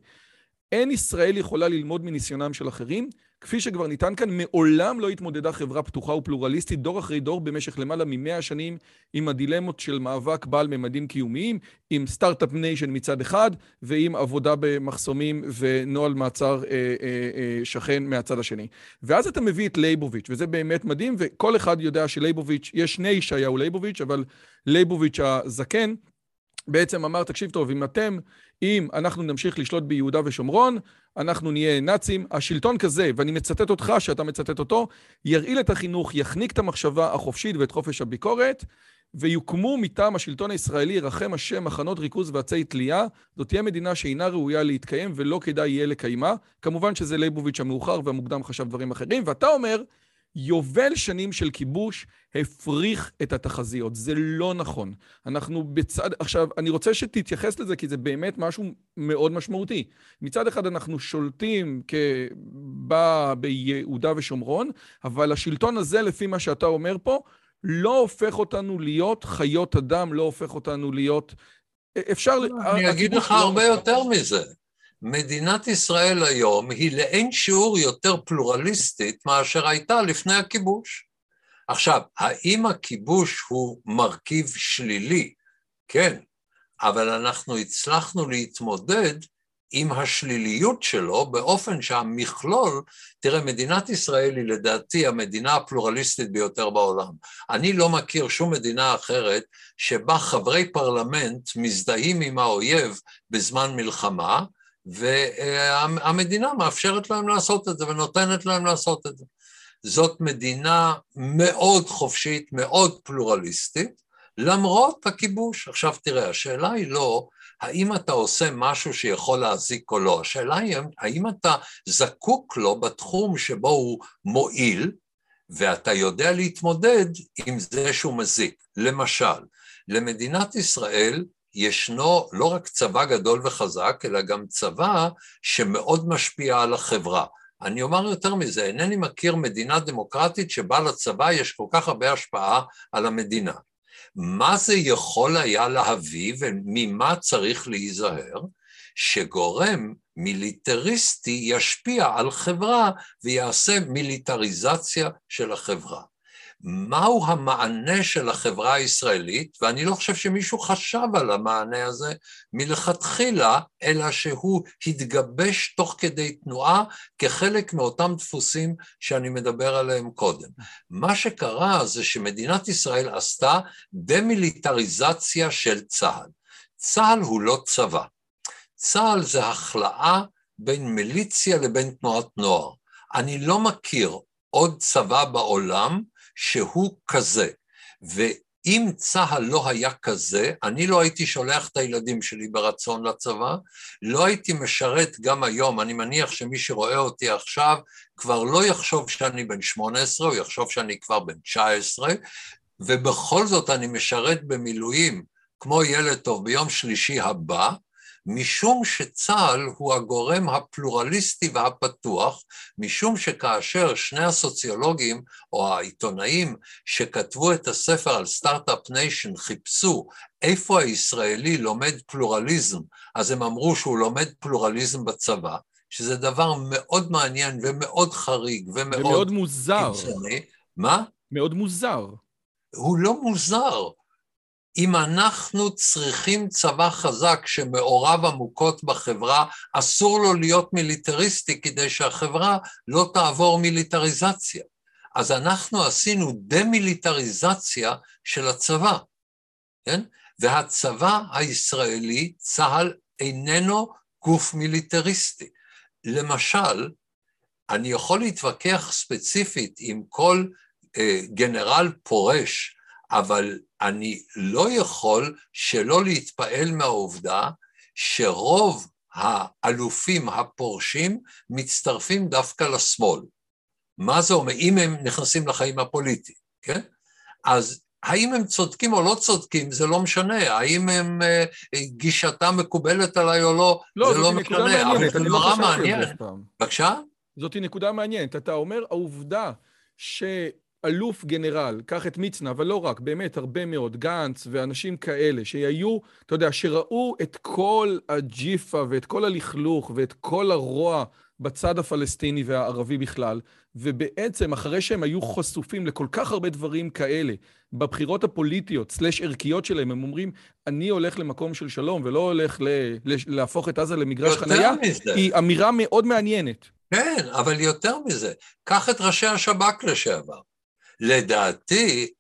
S1: אין ישראל יכולה ללמוד מניסיונם של אחרים, כפי שכבר ניתן כאן, מעולם לא התמודדה חברה פתוחה ופלורליסטית דור אחרי דור במשך למעלה ממאה שנים עם הדילמות של מאבק בעל ממדים קיומיים, עם Start-Up Nation מצד אחד, ועם עבודה במחסומים ונוהל מעצר אה, אה, אה, שכן מהצד השני. ואז אתה מביא את לייבוביץ', וזה באמת מדהים, וכל אחד יודע שלייבוביץ', יש שני ישעיהו לייבוביץ', אבל לייבוביץ' הזקן, בעצם אמר, תקשיב טוב, אם אתם, אם אנחנו נמשיך לשלוט ביהודה ושומרון, אנחנו נהיה נאצים. השלטון כזה, ואני מצטט אותך, שאתה מצטט אותו, ירעיל את החינוך, יחניק את המחשבה החופשית ואת חופש הביקורת, ויוקמו מטעם השלטון הישראלי, ירחם השם, מחנות ריכוז ועצי תלייה. זאת תהיה מדינה שאינה ראויה להתקיים ולא כדאי יהיה לקיימה. כמובן שזה ליבוביץ' המאוחר והמוקדם חשב דברים אחרים, ואתה אומר, יובל שנים של כיבוש הפריך את התחזיות. זה לא נכון. אנחנו בצד... עכשיו, אני רוצה שתתייחס לזה, כי זה באמת משהו מאוד משמעותי. מצד אחד אנחנו שולטים כבא ביהודה ושומרון, אבל השלטון הזה, לפי מה שאתה אומר פה, לא הופך אותנו להיות חיות אדם, לא הופך אותנו להיות... אפשר...
S2: אני אגיד לך לא הרבה יותר מזה. מדינת ישראל היום היא לאין שיעור יותר פלורליסטית מאשר הייתה לפני הכיבוש. עכשיו, האם הכיבוש הוא מרכיב שלילי? כן, אבל אנחנו הצלחנו להתמודד עם השליליות שלו באופן שהמכלול, תראה, מדינת ישראל היא לדעתי המדינה הפלורליסטית ביותר בעולם. אני לא מכיר שום מדינה אחרת שבה חברי פרלמנט מזדהים עם האויב בזמן מלחמה, והמדינה מאפשרת להם לעשות את זה ונותנת להם לעשות את זה. זאת מדינה מאוד חופשית, מאוד פלורליסטית, למרות הכיבוש. עכשיו תראה, השאלה היא לא האם אתה עושה משהו שיכול להזיק או לא, השאלה היא האם אתה זקוק לו בתחום שבו הוא מועיל, ואתה יודע להתמודד עם זה שהוא מזיק. למשל, למדינת ישראל ישנו לא רק צבא גדול וחזק, אלא גם צבא שמאוד משפיע על החברה. אני אומר יותר מזה, אינני מכיר מדינה דמוקרטית שבה לצבא יש כל כך הרבה השפעה על המדינה. מה זה יכול היה להביא וממה צריך להיזהר? שגורם מיליטריסטי ישפיע על חברה ויעשה מיליטריזציה של החברה. מהו המענה של החברה הישראלית, ואני לא חושב שמישהו חשב על המענה הזה מלכתחילה, אלא שהוא התגבש תוך כדי תנועה כחלק מאותם דפוסים שאני מדבר עליהם קודם. מה שקרה זה שמדינת ישראל עשתה דמיליטריזציה של צה"ל. צה"ל הוא לא צבא. צה"ל זה הכלאה בין מיליציה לבין תנועת נוער. אני לא מכיר עוד צבא בעולם שהוא כזה. ואם צה"ל לא היה כזה, אני לא הייתי שולח את הילדים שלי ברצון לצבא, לא הייתי משרת גם היום, אני מניח שמי שרואה אותי עכשיו כבר לא יחשוב שאני בן 18, הוא יחשוב שאני כבר בן 19, ובכל זאת אני משרת במילואים כמו ילד טוב ביום שלישי הבא, משום שצה"ל הוא הגורם הפלורליסטי והפתוח, משום שכאשר שני הסוציולוגים או העיתונאים שכתבו את הספר על Start-Up Nation חיפשו איפה הישראלי לומד פלורליזם, אז הם אמרו שהוא לומד פלורליזם בצבא, שזה דבר מאוד מעניין ומאוד חריג ומאוד...
S1: ומאוד מוזר.
S2: קיצוני. מה?
S1: מאוד מוזר.
S2: הוא לא מוזר. אם אנחנו צריכים צבא חזק שמעורב עמוקות בחברה, אסור לו להיות מיליטריסטי כדי שהחברה לא תעבור מיליטריזציה. אז אנחנו עשינו דמיליטריזציה של הצבא, כן? והצבא הישראלי, צה"ל, איננו גוף מיליטריסטי. למשל, אני יכול להתווכח ספציפית עם כל אה, גנרל פורש, אבל אני לא יכול שלא להתפעל מהעובדה שרוב האלופים הפורשים מצטרפים דווקא לשמאל. מה זה אומר? אם הם נכנסים לחיים הפוליטיים, כן? אז האם הם צודקים או לא צודקים, זה לא משנה. האם הם, אה, גישתם מקובלת עליי או לא,
S1: לא
S2: זה לא
S1: משנה.
S2: אבל
S1: זה נורא מעניין.
S2: בבקשה?
S1: זאת נקודה מעניינת. אתה אומר, העובדה שאלוף גנרל, קח את מצנע, אבל לא רק, באמת, הרבה מאוד, גנץ ואנשים כאלה, שהיו, אתה יודע, שראו את כל הג'יפה ואת כל הלכלוך ואת כל הרוע בצד הפלסטיני והערבי בכלל, ובעצם אחרי שהם היו חשופים לכל כך הרבה דברים כאלה, בבחירות הפוליטיות, סלש ערכיות שלהם, הם אומרים, אני הולך למקום של שלום ולא הולך ל- להפוך את עזה למגרש חנייה, היא אמירה מאוד מעניינת.
S2: כן, אבל יותר מזה, קח את ראשי השב"כ לשעבר. לדעתי,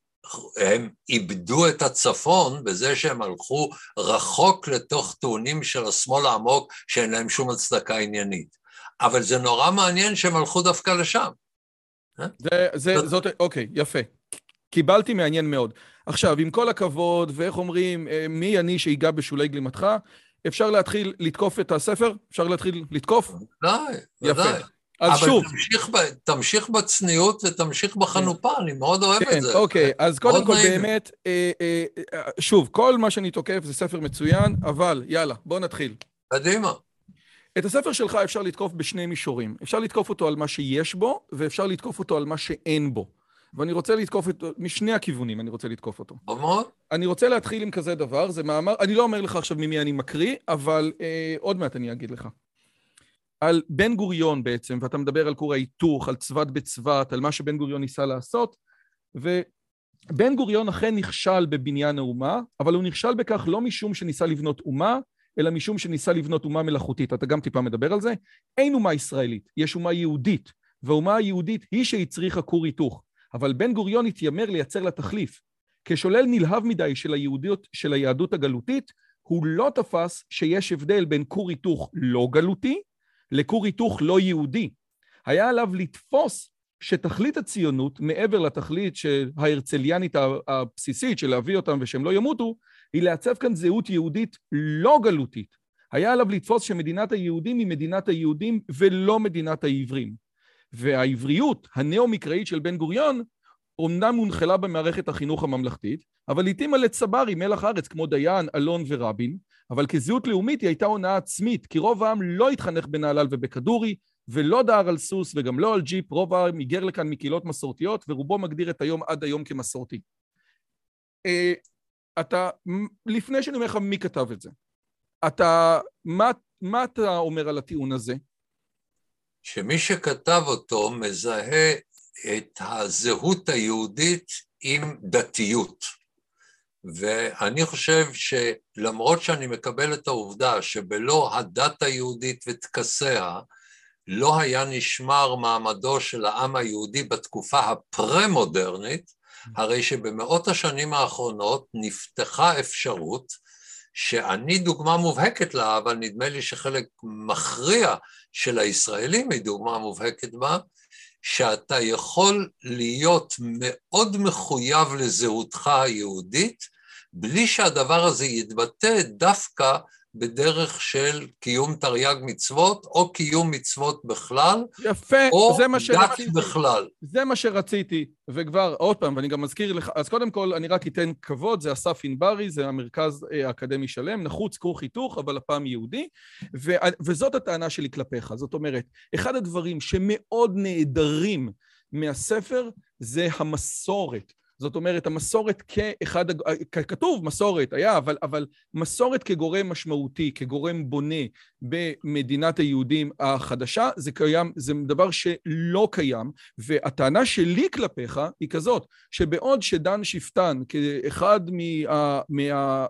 S2: הם איבדו את הצפון בזה שהם הלכו רחוק לתוך טעונים של השמאל העמוק שאין להם שום הצדקה עניינית. אבל זה נורא מעניין שהם הלכו דווקא לשם.
S1: אה? זה, זה, זאת, אוקיי, יפה. קיבלתי מעניין מאוד. עכשיו, עם כל הכבוד, ואיך אומרים, אה, מי אני שיגע בשולי גלימתך, אפשר להתחיל לתקוף את הספר? אפשר להתחיל לתקוף?
S2: ודאי, ודאי.
S1: אז
S2: אבל
S1: שוב.
S2: אבל תמשיך, תמשיך בצניעות ותמשיך בחנופה, כן. אני מאוד אוהב
S1: כן,
S2: את זה.
S1: אוקיי, אז קודם כל נעים. באמת, אה, אה, שוב, כל מה שאני תוקף זה ספר מצוין, אבל יאללה, בואו נתחיל.
S2: קדימה.
S1: את הספר שלך אפשר לתקוף בשני מישורים. אפשר לתקוף אותו על מה שיש בו, ואפשר לתקוף אותו על מה שאין בו. ואני רוצה לתקוף אותו, משני הכיוונים אני רוצה לתקוף אותו.
S2: מאוד.
S1: אני רוצה להתחיל עם כזה דבר, זה מאמר, אני לא אומר לך עכשיו ממי אני מקריא, אבל אה, עוד מעט אני אגיד לך. על בן גוריון בעצם, ואתה מדבר על כור ההיתוך, על צבת בצבת, על מה שבן גוריון ניסה לעשות, ובן גוריון אכן נכשל בבניין האומה, אבל הוא נכשל בכך לא משום שניסה לבנות אומה, אלא משום שניסה לבנות אומה מלאכותית. אתה גם טיפה מדבר על זה. אין אומה ישראלית, יש אומה יהודית, והאומה היהודית היא שהצריכה כור היתוך. אבל בן גוריון התיימר לייצר לה תחליף. כשולל נלהב מדי של, היהודיות, של היהדות הגלותית, הוא לא תפס שיש הבדל בין כור היתוך לא גלותי לכור היתוך לא יהודי. היה עליו לתפוס שתכלית הציונות, מעבר לתכלית ההרצליאנית הבסיסית של להביא אותם ושהם לא ימותו, היא לעצב כאן זהות יהודית לא גלותית. היה עליו לתפוס שמדינת היהודים היא מדינת היהודים ולא מדינת העברים. והעבריות הנאו-מקראית של בן גוריון אומנם הונחלה במערכת החינוך הממלכתית, אבל התאימה לצברי, מלח הארץ, כמו דיין, אלון ורבין, אבל כזהות לאומית היא הייתה הונאה עצמית, כי רוב העם לא התחנך בנהלל ובכדורי, ולא דהר על סוס וגם לא על ג'יפ, רוב העם היגר לכאן מקהילות מסורתיות, ורובו מגדיר את היום עד היום כמסורתי. אה, אתה, לפני שאני אומר לך מי כתב את זה, אתה, מה, מה אתה אומר על הטיעון הזה?
S2: שמי שכתב אותו מזהה את הזהות היהודית עם דתיות. ואני חושב שלמרות שאני מקבל את העובדה שבלא הדת היהודית וטקסיה, לא היה נשמר מעמדו של העם היהודי בתקופה הפרה-מודרנית, הרי שבמאות השנים האחרונות נפתחה אפשרות שאני דוגמה מובהקת לה, אבל נדמה לי שחלק מכריע של הישראלים היא דוגמה מובהקת בה, שאתה יכול להיות מאוד מחויב לזהותך היהודית, בלי שהדבר הזה יתבטא דווקא בדרך של קיום תרי"ג מצוות, או קיום מצוות בכלל,
S1: יפה,
S2: או
S1: זה מה
S2: דת
S1: שרציתי.
S2: בכלל.
S1: זה מה שרציתי, וכבר, עוד פעם, ואני גם מזכיר לך, אז קודם כל, אני רק אתן כבוד, זה אסף ענברי, זה המרכז אה, האקדמי שלם, נחוץ כור חיתוך, אבל הפעם יהודי, ו, וזאת הטענה שלי כלפיך. זאת אומרת, אחד הדברים שמאוד נעדרים מהספר זה המסורת. זאת אומרת, המסורת כאחד, כתוב מסורת, היה, אבל, אבל מסורת כגורם משמעותי, כגורם בונה במדינת היהודים החדשה, זה קיים, זה דבר שלא קיים, והטענה שלי כלפיך היא כזאת, שבעוד שדן שפטן, כאחד מה, מה,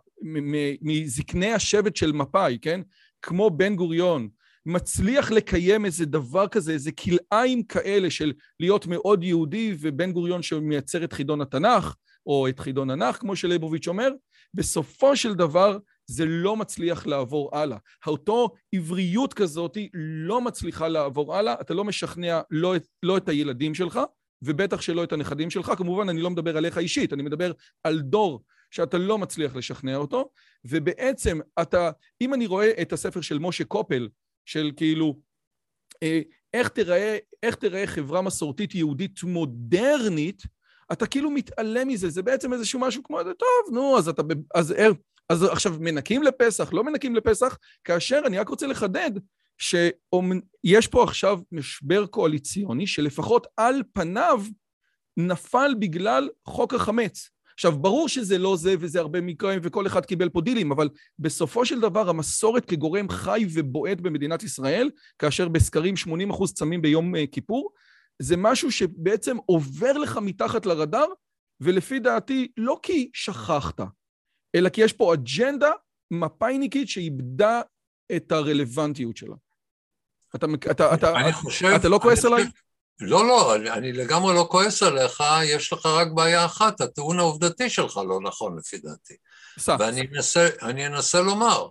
S1: מזקני השבט של מפא"י, כן? כמו בן גוריון, מצליח לקיים איזה דבר כזה, איזה כלאיים כאלה של להיות מאוד יהודי ובן גוריון שמייצר את חידון התנ"ך, או את חידון הנח, כמו שליבוביץ' אומר, בסופו של דבר זה לא מצליח לעבור הלאה. אותו עבריות כזאת לא מצליחה לעבור הלאה, אתה לא משכנע לא את, לא את הילדים שלך, ובטח שלא את הנכדים שלך. כמובן, אני לא מדבר עליך אישית, אני מדבר על דור שאתה לא מצליח לשכנע אותו, ובעצם אתה, אם אני רואה את הספר של משה קופל, של כאילו, אה, איך תראה, איך תראה חברה מסורתית יהודית מודרנית, אתה כאילו מתעלם מזה, זה בעצם איזשהו משהו כמו, טוב, נו, אז אתה, אז, אז עכשיו מנקים לפסח, לא מנקים לפסח, כאשר אני רק רוצה לחדד שיש פה עכשיו משבר קואליציוני שלפחות על פניו נפל בגלל חוק החמץ. עכשיו, ברור שזה לא זה וזה הרבה מקרים וכל אחד קיבל פה דילים, אבל בסופו של דבר המסורת כגורם חי ובועט במדינת ישראל, כאשר בסקרים 80% צמים ביום אה, כיפור, זה משהו שבעצם עובר לך מתחת לרדאר, ולפי דעתי לא כי שכחת, אלא כי יש פה אג'נדה מפאיניקית שאיבדה את הרלוונטיות שלה. אתה, אתה, אתה, חושב, אתה לא כועס עליי?
S2: לא, לא, אני, אני לגמרי לא כועס עליך, יש לך רק בעיה אחת, הטיעון העובדתי שלך לא נכון לפי דעתי. סע. ואני אנסה, אנסה לומר,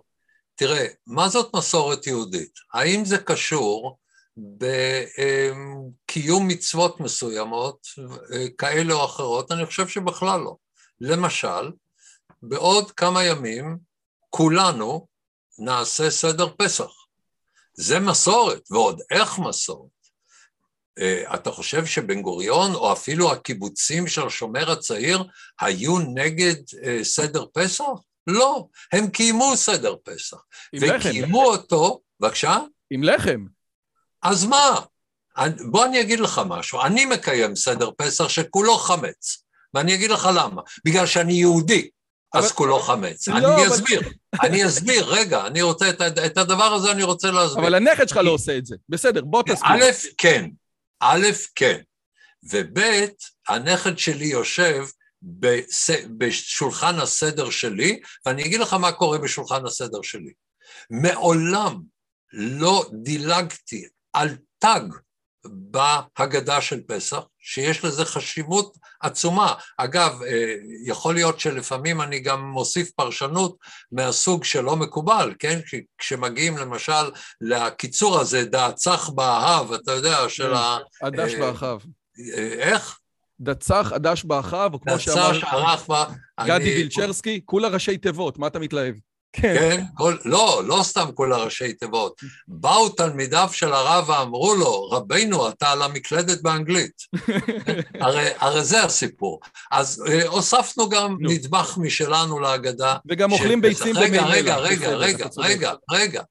S2: תראה, מה זאת מסורת יהודית? האם זה קשור בקיום מצוות מסוימות, כאלה או אחרות? אני חושב שבכלל לא. למשל, בעוד כמה ימים כולנו נעשה סדר פסח. זה מסורת, ועוד איך מסורת. אה, אתה חושב שבן גוריון, או אפילו הקיבוצים של השומר הצעיר, היו נגד אה, סדר פסח? לא, הם קיימו סדר פסח. וקיימו לחם. אותו, בבקשה?
S1: עם לחם.
S2: אז מה? בוא אני אגיד לך משהו, אני מקיים סדר פסח שכולו חמץ, ואני אגיד לך למה, בגלל שאני יהודי, אבל... אז כולו חמץ. לא, אני אבל... אסביר, אני אסביר, רגע, אני רוצה, את, את הדבר הזה אני רוצה להסביר.
S1: אבל הנכד שלך לא עושה את זה, בסדר, בוא תסביר.
S2: א', כן, א', כן, וב', הנכד שלי יושב בס... בשולחן הסדר שלי, ואני אגיד לך מה קורה בשולחן הסדר שלי. מעולם לא דילגתי על תג בהגדה של פסח, שיש לזה חשיבות עצומה. אגב, אה, יכול להיות שלפעמים אני גם מוסיף פרשנות מהסוג שלא מקובל, כן? כשמגיעים למשל לקיצור הזה, דעצח באהב, אתה יודע, של ה...
S1: הדש אה, באחיו.
S2: אה, איך?
S1: דצח, הדש באחיו, או כמו שאמר... דצח, ערך בה... גדי וילצ'רסקי, כולה ראשי תיבות, מה אתה מתלהב?
S2: כן. כן? כל, לא, לא סתם כל הראשי תיבות. באו תלמידיו של הרב ואמרו לו, רבינו, אתה על המקלדת באנגלית. *laughs* הרי, הרי זה הסיפור. אז אה, הוספנו גם נו. נדבך משלנו להגדה.
S1: וגם אוכלים ביצים
S2: רגע, רגע, רגע, רגע, רגע, רגע.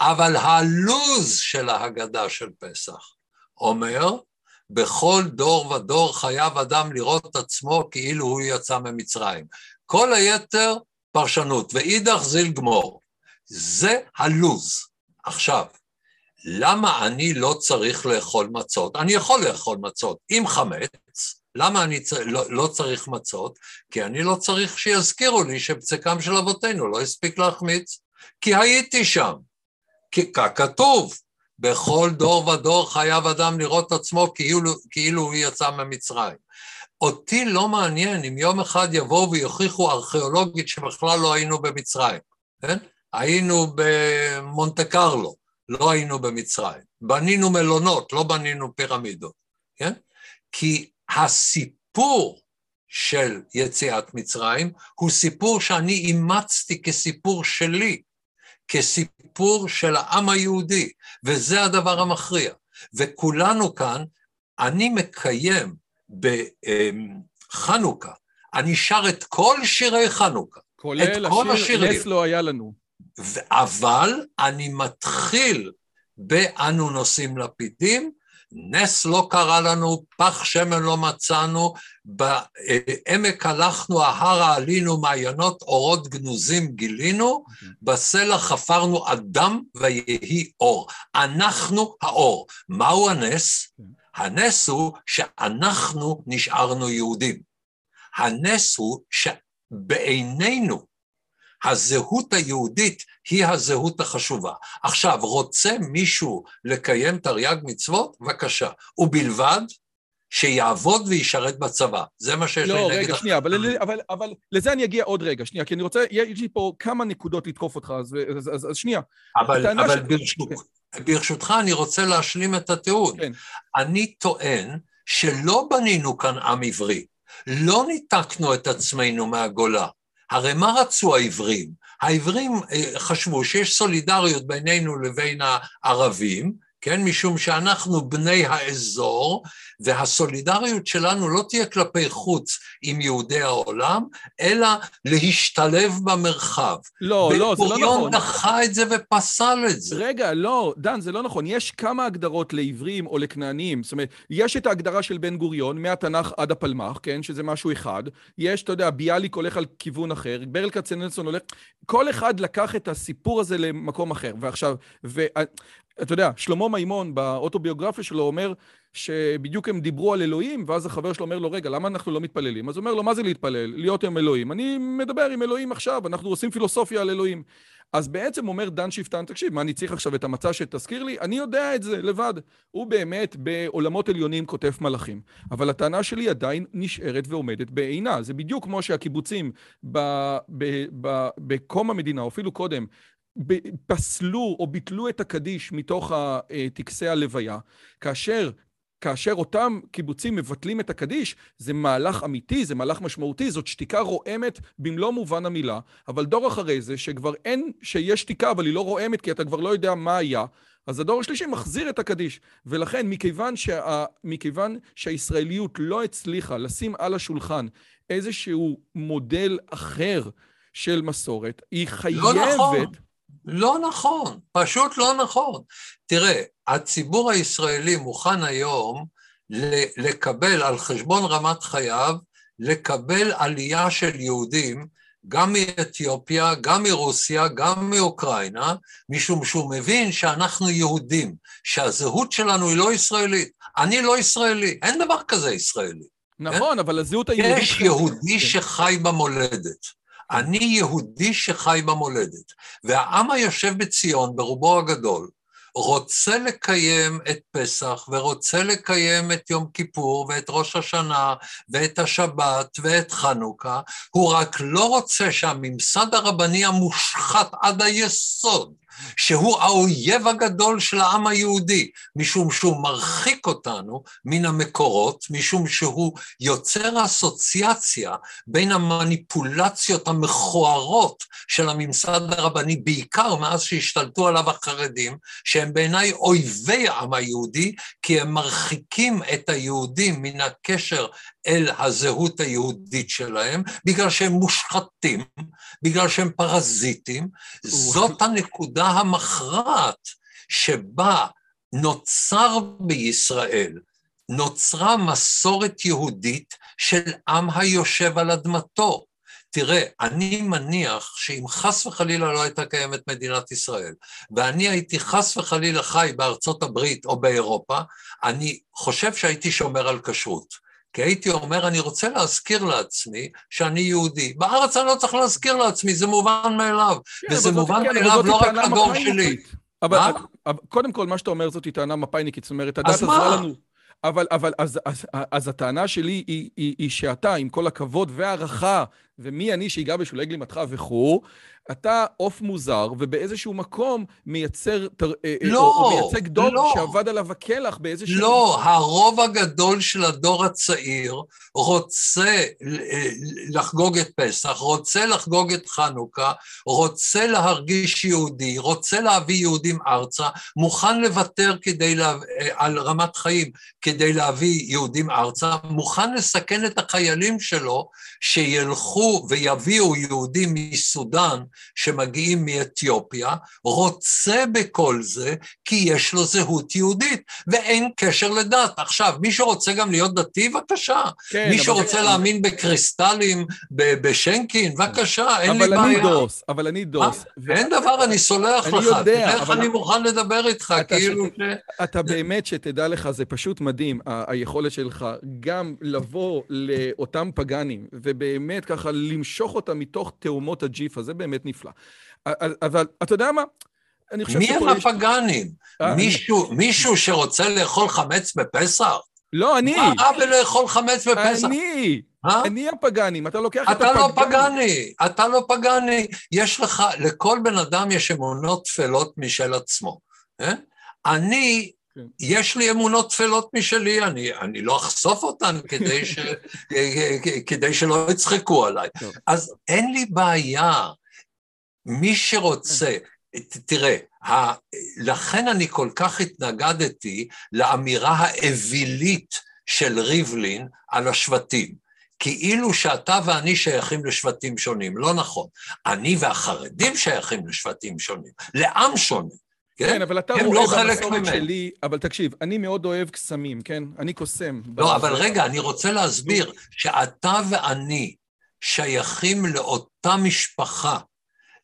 S2: אבל הלוז של ההגדה של פסח אומר, בכל דור ודור חייב אדם לראות עצמו כאילו הוא יצא ממצרים. כל היתר פרשנות, ואידך זיל גמור. זה הלוז. עכשיו, למה אני לא צריך לאכול מצות? אני יכול לאכול מצות עם חמץ, למה אני צר... לא, לא צריך מצות? כי אני לא צריך שיזכירו לי שבצקם של אבותינו לא הספיק להחמיץ, כי הייתי שם. כי ככתוב, בכל דור ודור חייב אדם לראות עצמו כאילו, כאילו הוא יצא ממצרים. אותי לא מעניין אם יום אחד יבואו ויוכיחו ארכיאולוגית שבכלל לא היינו במצרים, כן? היינו במונטה קרלו, לא היינו במצרים. בנינו מלונות, לא בנינו פירמידות, כן? כי הסיפור של יציאת מצרים הוא סיפור שאני אימצתי כסיפור שלי, כסיפור של העם היהודי, וזה הדבר המכריע. וכולנו כאן, אני מקיים בחנוכה, אני שר את כל שירי חנוכה.
S1: כולל השיר נס לא היה לנו.
S2: אבל אני מתחיל ב"אנו נושאים לפידים", נס לא קרה לנו, פח שמן לא מצאנו, בעמק הלכנו, ההרה עלינו, מעיינות אורות גנוזים גילינו, בסלע חפרנו אדם ויהי אור. אנחנו האור. מהו הנס? הנס הוא שאנחנו נשארנו יהודים. הנס הוא שבעינינו הזהות היהודית היא הזהות החשובה. עכשיו, רוצה מישהו לקיים תרי"ג מצוות? בבקשה. ובלבד שיעבוד וישרת בצבא. זה מה שיש
S1: לא,
S2: לי
S1: נגד...
S2: לא,
S1: רגע, שנייה, אבל, אבל, אבל לזה אני אגיע עוד רגע, שנייה, כי אני רוצה, יש לי פה כמה נקודות לתקוף אותך, אז, אז, אז, אז שנייה.
S2: אבל, אבל ש... ברשות. ברשותך אני רוצה להשלים את הטיעון. כן. אני טוען שלא בנינו כאן עם עברי, לא ניתקנו את עצמנו מהגולה. הרי מה רצו העברים? העברים אה, חשבו שיש סולידריות בינינו לבין הערבים, כן? משום שאנחנו בני האזור, והסולידריות שלנו לא תהיה כלפי חוץ עם יהודי העולם, אלא להשתלב במרחב.
S1: לא, לא, זה לא נכון.
S2: בן-גוריון דחה את זה ופסל את זה.
S1: רגע, לא, דן, זה לא נכון. יש כמה הגדרות לעברים או לכנענים. זאת אומרת, יש את ההגדרה של בן גוריון, מהתנ"ך עד הפלמ"ח, כן? שזה משהו אחד. יש, אתה יודע, ביאליק הולך על כיוון אחר, ברל כצנלסון הולך... כל אחד לקח את הסיפור הזה למקום אחר. ועכשיו, ואתה יודע, שלמה מימון באוטוביוגרפיה שלו אומר שבדיוק הם דיברו על אלוהים, ואז החבר שלו אומר לו, רגע, למה אנחנו לא מתפללים? אז הוא אומר לו, מה זה להתפלל? להיות עם אלוהים. אני מדבר עם אלוהים עכשיו, אנחנו עושים פילוסופיה על אלוהים. אז בעצם אומר דן שפטן, תקשיב, מה אני צריך עכשיו את המצע שתזכיר לי? אני יודע את זה לבד. הוא באמת בעולמות עליונים כותב מלאכים. אבל הטענה שלי עדיין נשארת ועומדת בעינה. זה בדיוק כמו שהקיבוצים בקום המדינה, או אפילו קודם, פסלו או ביטלו את הקדיש מתוך טקסי הלוויה, כאשר כאשר אותם קיבוצים מבטלים את הקדיש, זה מהלך אמיתי, זה מהלך משמעותי, זאת שתיקה רועמת במלוא מובן המילה, אבל דור אחרי זה, שכבר אין, שיש שתיקה, אבל היא לא רועמת, כי אתה כבר לא יודע מה היה, אז הדור השלישי מחזיר את הקדיש. ולכן, מכיוון, שה, מכיוון שהישראליות לא הצליחה לשים על השולחן איזשהו מודל אחר של מסורת, היא חייבת...
S2: לא נכון. לא נכון, פשוט לא נכון. תראה, הציבור הישראלי מוכן היום לקבל על חשבון רמת חייו, לקבל עלייה של יהודים גם מאתיופיה, גם מרוסיה, גם מאוקראינה, משום שהוא מבין שאנחנו יהודים, שהזהות שלנו היא לא ישראלית. אני לא ישראלי, אין דבר כזה ישראלי.
S1: נכון, כן? אבל הזהות היהודית...
S2: יש יהודי שחי במולדת. אני יהודי שחי במולדת, והעם היושב בציון, ברובו הגדול, רוצה לקיים את פסח ורוצה לקיים את יום כיפור ואת ראש השנה ואת השבת ואת חנוכה, הוא רק לא רוצה שהממסד הרבני המושחת עד היסוד שהוא האויב הגדול של העם היהודי, משום שהוא מרחיק אותנו מן המקורות, משום שהוא יוצר אסוציאציה בין המניפולציות המכוערות של הממסד הרבני, בעיקר מאז שהשתלטו עליו החרדים, שהם בעיניי אויבי העם היהודי, כי הם מרחיקים את היהודים מן הקשר אל הזהות היהודית שלהם, בגלל שהם מושחתים, בגלל שהם פרזיטים. זאת הנקודה המכרעת שבה נוצר בישראל, נוצרה מסורת יהודית של עם היושב על אדמתו. תראה, אני מניח שאם חס וחלילה לא הייתה קיימת מדינת ישראל, ואני הייתי חס וחלילה חי בארצות הברית או באירופה, אני חושב שהייתי שומר על כשרות. כי הייתי אומר, אני רוצה להזכיר לעצמי שאני יהודי. בארץ אני לא צריך להזכיר לעצמי, זה מובן מאליו. כן, וזה מובן כן, מאליו לא רק לדור שלי.
S1: אבל, אבל קודם כל, מה שאתה אומר זאת טענה מפאיניקית, זאת אומרת, הדת עזרה לנו... אבל, אבל אז, אז, אז הטענה שלי היא, היא, היא שאתה, עם כל הכבוד והערכה, ומי אני שיגע בשולי גלימתך וכו', אתה עוף מוזר, ובאיזשהו מקום מייצר, אה, אה,
S2: לא, או,
S1: או מייצג דור לא. שעבד עליו הקלח באיזשהו...
S2: לא, הרוב הגדול של הדור הצעיר רוצה אה, לחגוג את פסח, רוצה לחגוג את חנוכה, רוצה להרגיש יהודי, רוצה להביא יהודים ארצה, מוכן לוותר כדי לה... על רמת חיים כדי להביא יהודים ארצה, מוכן לסכן את החיילים שלו שילכו ויביאו יהודים מסודאן שמגיעים מאתיופיה, רוצה בכל זה כי יש לו זהות יהודית, ואין קשר לדת. עכשיו, מי שרוצה גם להיות דתי, בבקשה. כן, מי שרוצה זה... להאמין בקריסטלים, בשנקין, בבקשה, אין לי בעיה.
S1: אבל אני דוס, אבל אני דוס.
S2: ו... אין דבר, אני סולח אני לך. יודע, תראה איך אני מוכן לדבר איתך, כאילו ש...
S1: אתה באמת, שתדע לך, זה פשוט מדהים, היכולת שלך גם לבוא לאותם פגאנים, ובאמת ככה למשוך אותם מתוך תאומות הג'יפה, זה באמת נפלא. אבל אתה יודע מה?
S2: אני חושב מי הם הפגאנים? אה, מישהו, מישהו שרוצה לאכול חמץ בפסח?
S1: לא, אני.
S2: מה רע בלאכול חמץ בפסח?
S1: אני. אה? אני הפגאני, אתה לוקח
S2: את הפגני. אתה לא פגני, אתה לא פגני. יש לך, לכל בן אדם יש אמונות טפלות משל עצמו. אה? אני, כן. יש לי אמונות טפלות משלי, אני, אני לא אחשוף אותן כדי, ש, *laughs* כדי שלא יצחקו עליי. טוב. אז אין לי בעיה. מי שרוצה, תראה, ה... לכן אני כל כך התנגדתי לאמירה האווילית של ריבלין על השבטים. כאילו שאתה ואני שייכים לשבטים שונים, לא נכון. אני והחרדים שייכים לשבטים שונים, לעם שונה.
S1: כן, כן אבל אתה רואה לא במסורת שלי, אבל תקשיב, אני מאוד אוהב קסמים, כן? אני קוסם.
S2: לא, אבל רגע, אני רוצה להסביר שאתה ואני שייכים לאותה משפחה.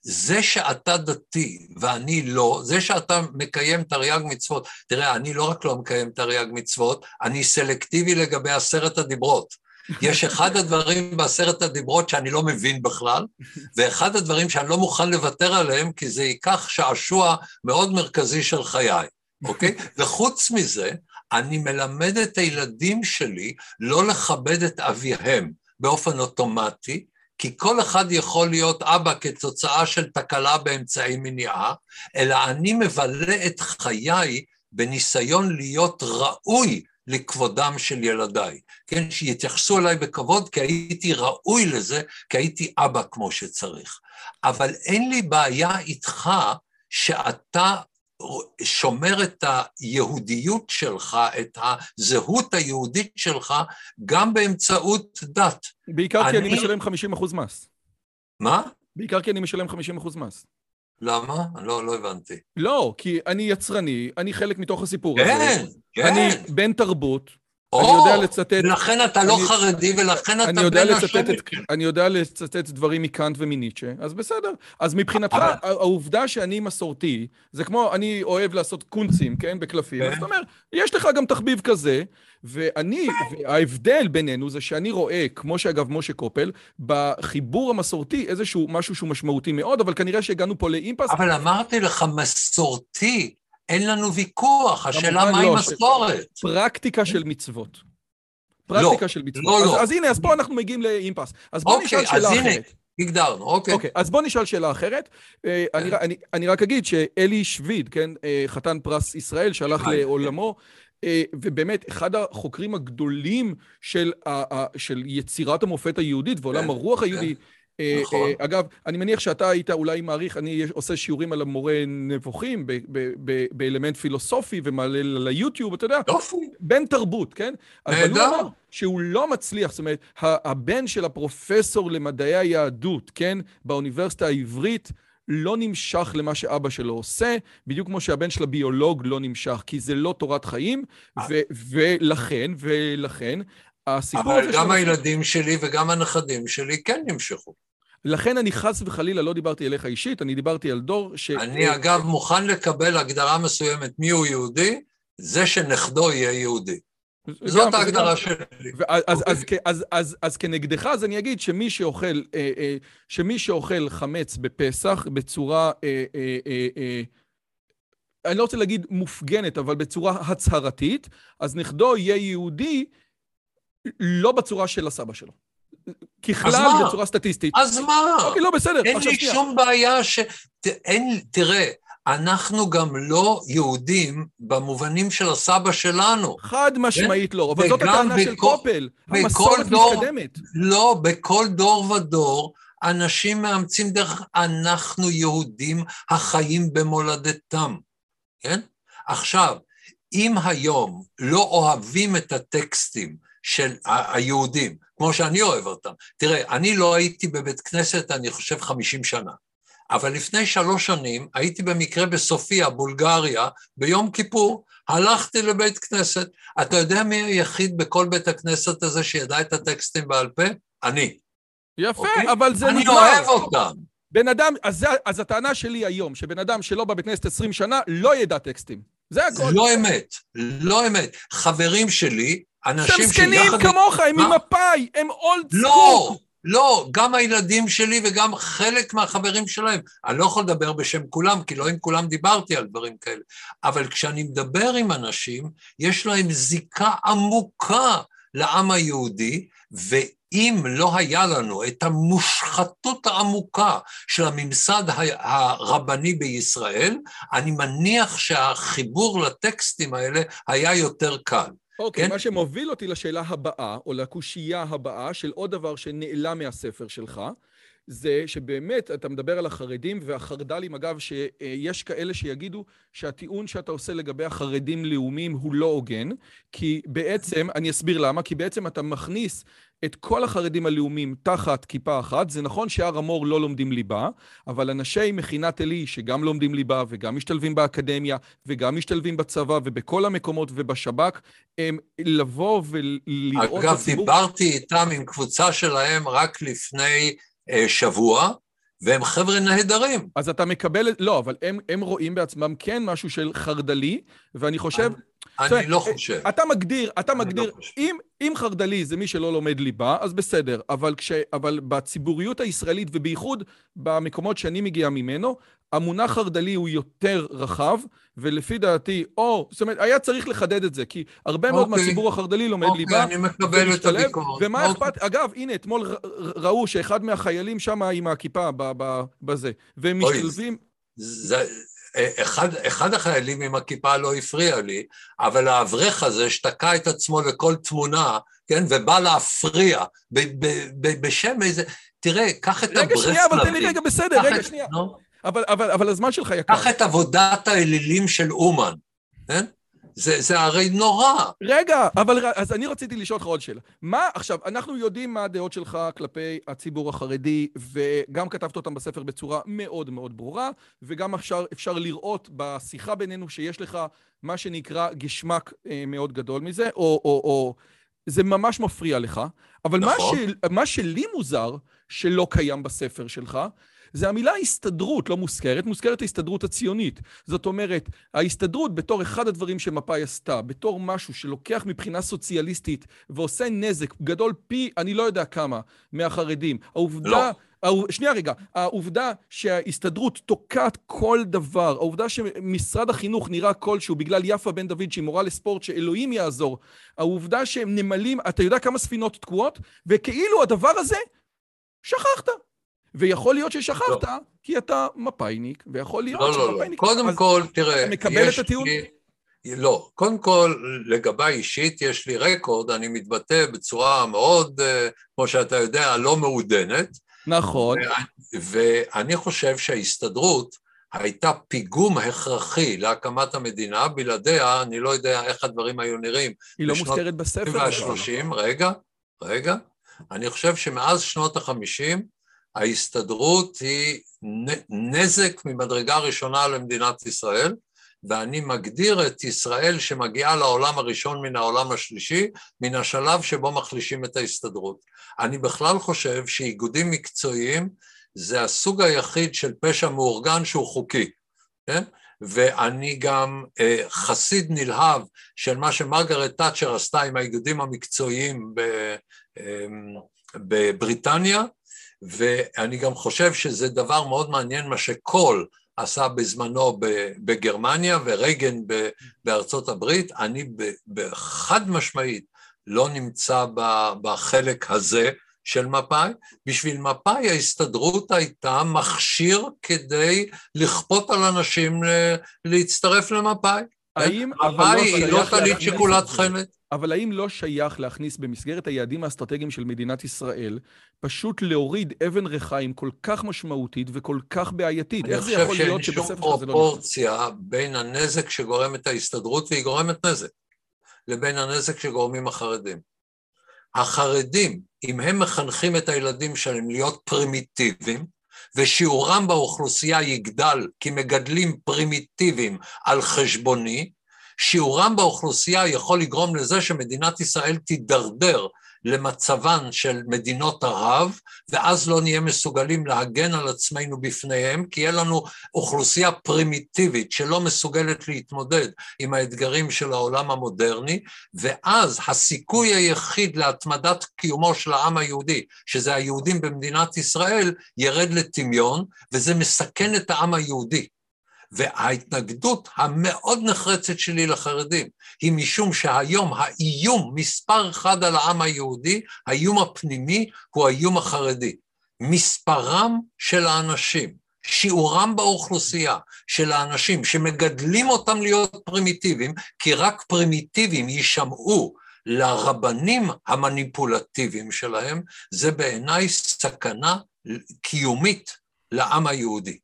S2: זה שאתה דתי ואני לא, זה שאתה מקיים תרי"ג מצוות, תראה, אני לא רק לא מקיים תרי"ג מצוות, אני סלקטיבי לגבי עשרת הדיברות. יש אחד הדברים בעשרת הדיברות שאני לא מבין בכלל, ואחד הדברים שאני לא מוכן לוותר עליהם, כי זה ייקח שעשוע מאוד מרכזי של חיי, אוקיי? וחוץ מזה, אני מלמד את הילדים שלי לא לכבד את אביהם באופן אוטומטי, כי כל אחד יכול להיות אבא כתוצאה של תקלה באמצעי מניעה, אלא אני מבלה את חיי בניסיון להיות ראוי לכבודם של ילדיי, כן, שיתייחסו אליי בכבוד כי הייתי ראוי לזה, כי הייתי אבא כמו שצריך. אבל אין לי בעיה איתך שאתה שומר את היהודיות שלך, את הזהות היהודית שלך, גם באמצעות דת.
S1: בעיקר אני... כי אני משלם 50 אחוז מס.
S2: מה?
S1: בעיקר כי אני משלם 50 אחוז מס.
S2: למה? לא, לא הבנתי.
S1: לא, כי אני יצרני, אני חלק מתוך הסיפור
S2: כן, הזה. כן, כן.
S1: אני בן תרבות,
S2: אני יודע לצטט... ולכן אתה לא אני, חרדי, ולכן אתה בן השם.
S1: אני יודע לצטט דברים מקאנט ומניטשה, אז בסדר. אז מבחינתך, אבל... העובדה שאני מסורתי, זה כמו, אני אוהב לעשות קונצים, כן, בקלפים, אז אתה אומר, יש לך גם תחביב כזה, ואני, ההבדל בינינו זה שאני רואה, כמו שאגב משה קופל, בחיבור המסורתי איזשהו משהו שהוא משמעותי מאוד, אבל כנראה שהגענו פה לאימפס.
S2: אבל אמרתי לך, מסורתי. אין לנו ויכוח, השאלה מהי לא, מסורת.
S1: פרקטיקה של מצוות. פרקטיקה לא, של מצוות. לא, אז, לא. אז הנה, אז פה אנחנו מגיעים לאימפס. אז בוא אוקיי, נשאל שאלה הנה, אחרת.
S2: הגדרנו, אוקיי.
S1: אוקיי, אז בוא נשאל שאלה אחרת. אה, אני, אני, אני רק אגיד שאלי שביד, כן, אה, חתן פרס ישראל, שהלך לעולמו, אה, ובאמת, אחד החוקרים הגדולים של, של יצירת המופת היהודית ועולם כן, הרוח היהודי, כן. אה, נכון. אה, אגב, אני מניח שאתה היית אולי מעריך, אני עושה שיעורים על המורה נבוכים באלמנט פילוסופי ומעלה ליוטיוב, אתה יודע,
S2: יופי.
S1: בן תרבות, כן? אבל הוא אמר שהוא לא מצליח, זאת אומרת, הבן של הפרופסור למדעי היהדות, כן, באוניברסיטה העברית, לא נמשך למה שאבא שלו עושה, בדיוק כמו שהבן של הביולוג לא נמשך, כי זה לא תורת חיים, אה. ולכן, ולכן,
S2: הסיפור. אבל גם הילדים שלי וגם הנכדים שלי כן נמשכו.
S1: לכן אני חס וחלילה לא דיברתי אליך אישית, אני דיברתי על דור ש...
S2: אני אגב מוכן לקבל הגדרה מסוימת מי הוא יהודי, זה שנכדו יהיה יהודי. זאת ההגדרה שלי.
S1: אז כנגדך, אז אני אגיד שמי שאוכל, אה, אה, שמי שאוכל חמץ בפסח בצורה, אה, אני לא רוצה להגיד מופגנת, אבל בצורה הצהרתית, אז נכדו יהיה יהודי לא בצורה של הסבא שלו. ככלל, בצורה סטטיסטית.
S2: אז מה?
S1: אוקיי, לא, בסדר.
S2: אין לי שום בעיה ש... אין, תראה, אנחנו גם לא יהודים במובנים של הסבא שלנו.
S1: חד משמעית לא, אבל זאת הטענה של קופל, המסורת מתקדמת.
S2: לא, בכל דור ודור אנשים מאמצים דרך, אנחנו יהודים החיים במולדתם, כן? עכשיו, אם היום לא אוהבים את הטקסטים של היהודים, כמו שאני אוהב אותם. תראה, אני לא הייתי בבית כנסת, אני חושב, 50 שנה. אבל לפני שלוש שנים הייתי במקרה בסופיה, בולגריה, ביום כיפור, הלכתי לבית כנסת. אתה יודע מי היחיד בכל בית הכנסת הזה שידע את הטקסטים בעל פה? אני.
S1: יפה, אוקיי? אבל זה
S2: נגמר. אני אוהב אותם.
S1: בן אדם, אז, אז הטענה שלי היום, שבן אדם שלא בא בכנסת 20 שנה, לא ידע טקסטים. זה הכל.
S2: לא אמת, לא אמת. חברים שלי, אנשים.
S1: שהם זקנים כמוך, הם ממפאי, הם אולד סקול.
S2: לא, לא, גם הילדים שלי וגם חלק מהחברים שלהם. אני לא יכול לדבר בשם כולם, כי לא עם כולם דיברתי על דברים כאלה. אבל כשאני מדבר עם אנשים, יש להם זיקה עמוקה לעם היהודי, ואם לא היה לנו את המושחתות העמוקה של הממסד הרבני בישראל, אני מניח שהחיבור לטקסטים האלה היה יותר קל.
S1: אוקיי, okay, כן? מה שמוביל אותי לשאלה הבאה, או לקושייה הבאה, של עוד דבר שנעלם מהספר שלך, זה שבאמת אתה מדבר על החרדים והחרד"לים, אגב, שיש כאלה שיגידו שהטיעון שאתה עושה לגבי החרדים לאומיים הוא לא הוגן, כי בעצם, אני אסביר למה, כי בעצם אתה מכניס את כל החרדים הלאומיים תחת כיפה אחת. זה נכון שהר המור לא לומדים ליבה, אבל אנשי מכינת עלי, שגם לומדים ליבה וגם משתלבים באקדמיה וגם משתלבים בצבא ובכל המקומות ובשב"כ, הם לבוא ולראות...
S2: אגב, הציבור... דיברתי איתם עם קבוצה שלהם רק לפני אה, שבוע, והם חבר'ה נהדרים.
S1: אז אתה מקבל, לא, אבל הם, הם רואים בעצמם כן משהו של חרד"לי, ואני חושב...
S2: אני, אני לא חושב.
S1: אתה מגדיר, אתה לא מגדיר, לא אם, אם חרד"לי זה מי שלא לומד ליבה, אז בסדר, אבל, כש, אבל בציבוריות הישראלית, ובייחוד במקומות שאני מגיע ממנו, המונח חרד"לי הוא יותר רחב, ולפי דעתי, או, זאת אומרת, היה צריך לחדד את זה, כי הרבה מאוד אוקיי. מהציבור החרד"לי לומד
S2: אוקיי,
S1: ליבה.
S2: אוקיי, אני מקבל את הביקורת.
S1: ומה אוקיי. אכפת, אגב, הנה, אתמול ראו שאחד מהחיילים שם עם הכיפה בזה, והם משתלבים...
S2: זה, אחד, אחד החיילים עם הכיפה לא הפריע לי, אבל האברך הזה שתקע את עצמו לכל תמונה, כן, ובא להפריע ב, ב, ב, בשם איזה... תראה, קח את
S1: הברסלבים. רגע, שנייה, אבל תן לי רגע, בסדר, רגע, את, שנייה. No? אבל, אבל, אבל הזמן שלך יקר.
S2: קח את עבודת האלילים של אומן, כן? זה, זה הרי נורא.
S1: רגע, אבל אז אני רציתי לשאול אותך עוד שאלה. מה, עכשיו, אנחנו יודעים מה הדעות שלך כלפי הציבור החרדי, וגם כתבת אותם בספר בצורה מאוד מאוד ברורה, וגם אפשר, אפשר לראות בשיחה בינינו שיש לך מה שנקרא גשמק אה, מאוד גדול מזה, או, או, או זה ממש מפריע לך. אבל נכון. מה, ש, מה שלי מוזר, שלא קיים בספר שלך, זה המילה הסתדרות לא מוזכרת, מוזכרת ההסתדרות הציונית. זאת אומרת, ההסתדרות בתור אחד הדברים שמפא"י עשתה, בתור משהו שלוקח מבחינה סוציאליסטית ועושה נזק גדול פי אני לא יודע כמה מהחרדים. העובדה... לא. שנייה רגע, העובדה שההסתדרות תוקעת כל דבר, העובדה שמשרד החינוך נראה כלשהו בגלל יפה בן דוד שהיא מורה לספורט שאלוהים יעזור, העובדה שהם נמלים, אתה יודע כמה ספינות תקועות? וכאילו הדבר הזה, שכחת. ויכול להיות ששכחת, לא. כי אתה מפאיניק, ויכול להיות
S2: לא, שמפאיניק... לא, לא, קודם כל, תראה,
S1: אתה מקבל את הטיעון? לי...
S2: לא, קודם כל, לגביי אישית, יש לי רקורד, אני מתבטא בצורה מאוד, אה, כמו שאתה יודע, לא מעודנת.
S1: נכון.
S2: ואני חושב שההסתדרות הייתה פיגום הכרחי להקמת המדינה, בלעדיה אני לא יודע איך הדברים היו נראים.
S1: היא לא מוזכרת בספר.
S2: וה-30, רגע, רגע. אני חושב שמאז שנות החמישים, ההסתדרות היא נזק ממדרגה ראשונה למדינת ישראל, ואני מגדיר את ישראל שמגיעה לעולם הראשון מן העולם השלישי, מן השלב שבו מחלישים את ההסתדרות. אני בכלל חושב שאיגודים מקצועיים זה הסוג היחיד של פשע מאורגן שהוא חוקי, כן? ואני גם אה, חסיד נלהב של מה שמרגרט תאצ'ר עשתה עם האיגודים המקצועיים אה, בבריטניה, ואני גם חושב שזה דבר מאוד מעניין מה שקול עשה בזמנו בגרמניה ורייגן בארצות הברית, אני בחד משמעית לא נמצא בחלק הזה של מפא"י. בשביל מפא"י ההסתדרות הייתה מכשיר כדי לכפות על אנשים להצטרף למפא"י. האם... מפא"י היא לא טלית שכולת חלת.
S1: אבל האם לא שייך להכניס במסגרת היעדים האסטרטגיים של מדינת ישראל, פשוט להוריד אבן ריחיים כל כך משמעותית וכל כך בעייתית? איך זה יכול להיות שבספר
S2: הזה לא... אני חושב שאין שום פרופורציה בין הנזק שגורמת ההסתדרות, והיא גורמת נזק, לבין הנזק שגורמים החרדים. החרדים, אם הם מחנכים את הילדים שלהם להיות פרימיטיביים, ושיעורם באוכלוסייה יגדל כי מגדלים פרימיטיביים על חשבוני, שיעורם באוכלוסייה יכול לגרום לזה שמדינת ישראל תידרדר למצבן של מדינות ערב, ואז לא נהיה מסוגלים להגן על עצמנו בפניהם, כי יהיה לנו אוכלוסייה פרימיטיבית שלא מסוגלת להתמודד עם האתגרים של העולם המודרני, ואז הסיכוי היחיד להתמדת קיומו של העם היהודי, שזה היהודים במדינת ישראל, ירד לטמיון, וזה מסכן את העם היהודי. וההתנגדות המאוד נחרצת שלי לחרדים היא משום שהיום האיום מספר אחד על העם היהודי, האיום הפנימי הוא האיום החרדי. מספרם של האנשים, שיעורם באוכלוסייה של האנשים שמגדלים אותם להיות פרימיטיביים, כי רק פרימיטיביים יישמעו לרבנים המניפולטיביים שלהם, זה בעיניי סכנה קיומית לעם היהודי.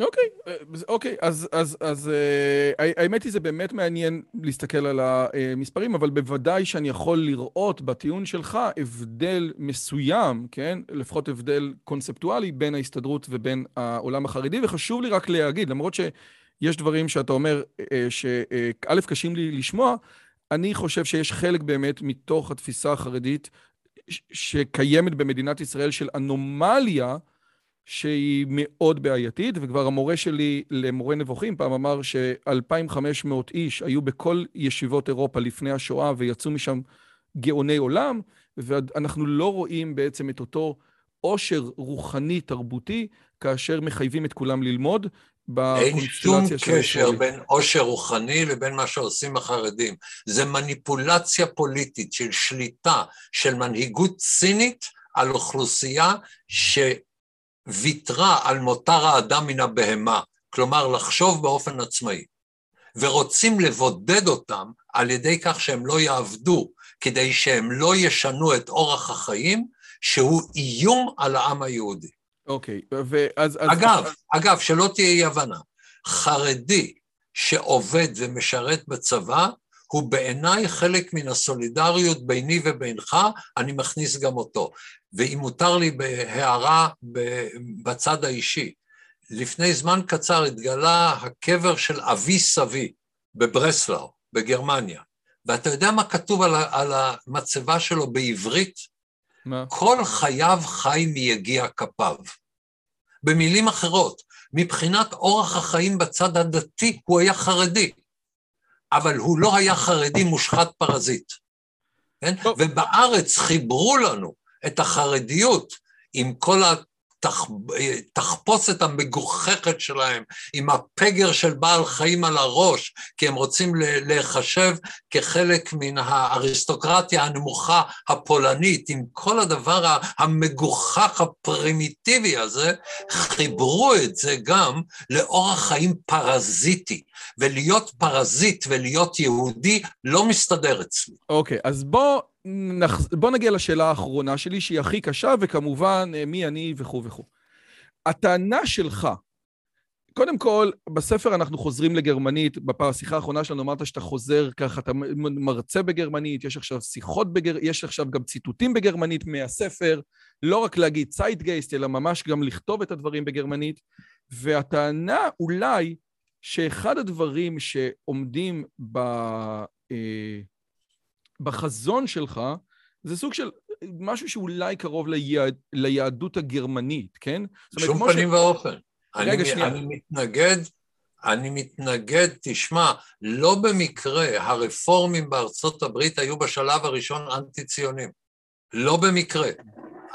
S1: אוקיי, אה, אוקיי, אז, אז, אז אה, האמת היא זה באמת מעניין להסתכל על המספרים, אבל בוודאי שאני יכול לראות בטיעון שלך הבדל מסוים, כן? לפחות הבדל קונספטואלי בין ההסתדרות ובין העולם החרדי, וחשוב לי רק להגיד, למרות שיש דברים שאתה אומר אה, שא', קשים לי לשמוע, אני חושב שיש חלק באמת מתוך התפיסה החרדית שקיימת במדינת ישראל של אנומליה, שהיא מאוד בעייתית, וכבר המורה שלי למורה נבוכים פעם אמר ש-2,500 איש היו בכל ישיבות אירופה לפני השואה ויצאו משם גאוני עולם, ואנחנו לא רואים בעצם את אותו עושר רוחני תרבותי כאשר מחייבים את כולם ללמוד.
S2: אין שום קשר בין עושר רוחני לבין מה שעושים החרדים. זה מניפולציה פוליטית של שליטה, של מנהיגות צינית על אוכלוסייה ש... ויתרה על מותר האדם מן הבהמה, כלומר לחשוב באופן עצמאי, ורוצים לבודד אותם על ידי כך שהם לא יעבדו, כדי שהם לא ישנו את אורח החיים, שהוא איום על העם היהודי.
S1: אוקיי, ואז...
S2: אגב, אז... אגב, שלא תהיה אי הבנה, חרדי שעובד ומשרת בצבא, הוא בעיניי חלק מן הסולידריות ביני ובינך, אני מכניס גם אותו. ואם מותר לי בהערה בצד האישי, לפני זמן קצר התגלה הקבר של אבי סבי בברסלאו, בגרמניה, ואתה יודע מה כתוב על, על המצבה שלו בעברית? מה? כל חייו חי מיגיע כפיו. במילים אחרות, מבחינת אורח החיים בצד הדתי, הוא היה חרדי. אבל הוא לא היה חרדי מושחת פרזיט. כן? ובארץ חיברו לנו את החרדיות עם כל התחפושת המגוחכת שלהם, עם הפגר של בעל חיים על הראש, כי הם רוצים להיחשב כחלק מן האריסטוקרטיה הנמוכה הפולנית, עם כל הדבר המגוחך הפרימיטיבי הזה, חיברו את זה גם לאורח חיים פרזיטי. ולהיות פרזיט ולהיות יהודי לא מסתדר אצלי.
S1: אוקיי, okay, אז בוא, נח... בוא נגיע לשאלה האחרונה שלי, שהיא הכי קשה, וכמובן, אה, מי אני וכו' וכו'. הטענה שלך, קודם כל, בספר אנחנו חוזרים לגרמנית, בשיחה האחרונה שלנו אמרת שאתה חוזר ככה, אתה מרצה בגרמנית, יש עכשיו שיחות בגרמנית, יש עכשיו גם ציטוטים בגרמנית מהספר, לא רק להגיד צייטגייסט, אלא ממש גם לכתוב את הדברים בגרמנית, והטענה אולי שאחד הדברים שעומדים ב, אה, בחזון שלך, זה סוג של משהו שאולי קרוב ליהד, ליהדות הגרמנית, כן?
S2: שום פנים ש... ואופן. רגע, אני, שנייה. אני מתנגד, אני מתנגד, תשמע, לא במקרה הרפורמים בארצות הברית היו בשלב הראשון אנטי-ציונים. לא במקרה.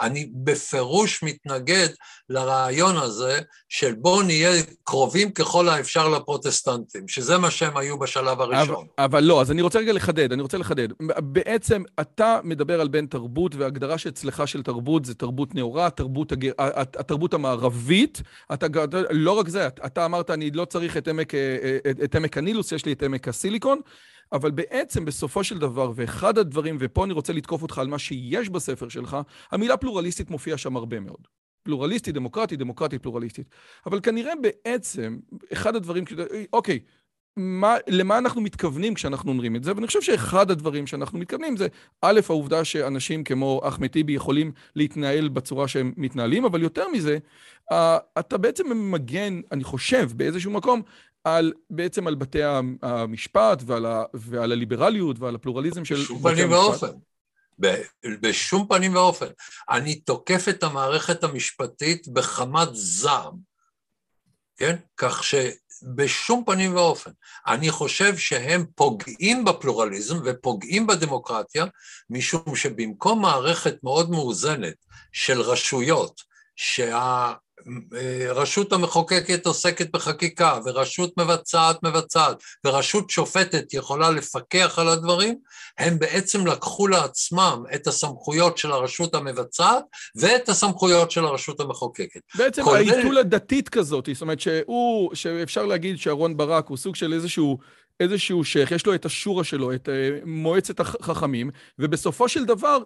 S2: אני בפירוש מתנגד לרעיון הזה של בואו נהיה קרובים ככל האפשר לפרוטסטנטים, שזה מה שהם היו בשלב הראשון.
S1: אבל, אבל לא, אז אני רוצה רגע לחדד, אני רוצה לחדד. בעצם אתה מדבר על בן תרבות, וההגדרה שאצלך של תרבות זה תרבות נאורה, התרבות, הגר... התרבות המערבית. אתה, לא רק זה, אתה אמרת, אני לא צריך את עמק, את, את עמק הנילוס, יש לי את עמק הסיליקון. אבל בעצם בסופו של דבר, ואחד הדברים, ופה אני רוצה לתקוף אותך על מה שיש בספר שלך, המילה פלורליסטית מופיעה שם הרבה מאוד. פלורליסטית, דמוקרטית, דמוקרטית, פלורליסטית. אבל כנראה בעצם, אחד הדברים, אוקיי, מה, למה אנחנו מתכוונים כשאנחנו אומרים את זה, ואני חושב שאחד הדברים שאנחנו מתכוונים זה, א', העובדה שאנשים כמו אחמד טיבי יכולים להתנהל בצורה שהם מתנהלים, אבל יותר מזה, אתה בעצם מגן, אני חושב, באיזשהו מקום, על, בעצם על בתי המשפט ועל, ה, ועל הליברליות ועל הפלורליזם של
S2: בשום פנים ואופן. בשום פנים ואופן. אני תוקף את המערכת המשפטית בחמת זעם, כן? כך שבשום פנים ואופן. אני חושב שהם פוגעים בפלורליזם ופוגעים בדמוקרטיה, משום שבמקום מערכת מאוד מאוזנת של רשויות, שה... רשות המחוקקת עוסקת בחקיקה, ורשות מבצעת מבצעת, ורשות שופטת יכולה לפקח על הדברים, הם בעצם לקחו לעצמם את הסמכויות של הרשות המבצעת ואת הסמכויות של הרשות המחוקקת.
S1: בעצם כולל... העיתול הדתית כזאת, זאת אומרת שהוא, שאפשר להגיד שאהרון ברק הוא סוג של איזשהו... איזשהו שייח, יש לו את השורה שלו, את אה, מועצת החכמים, ובסופו של דבר,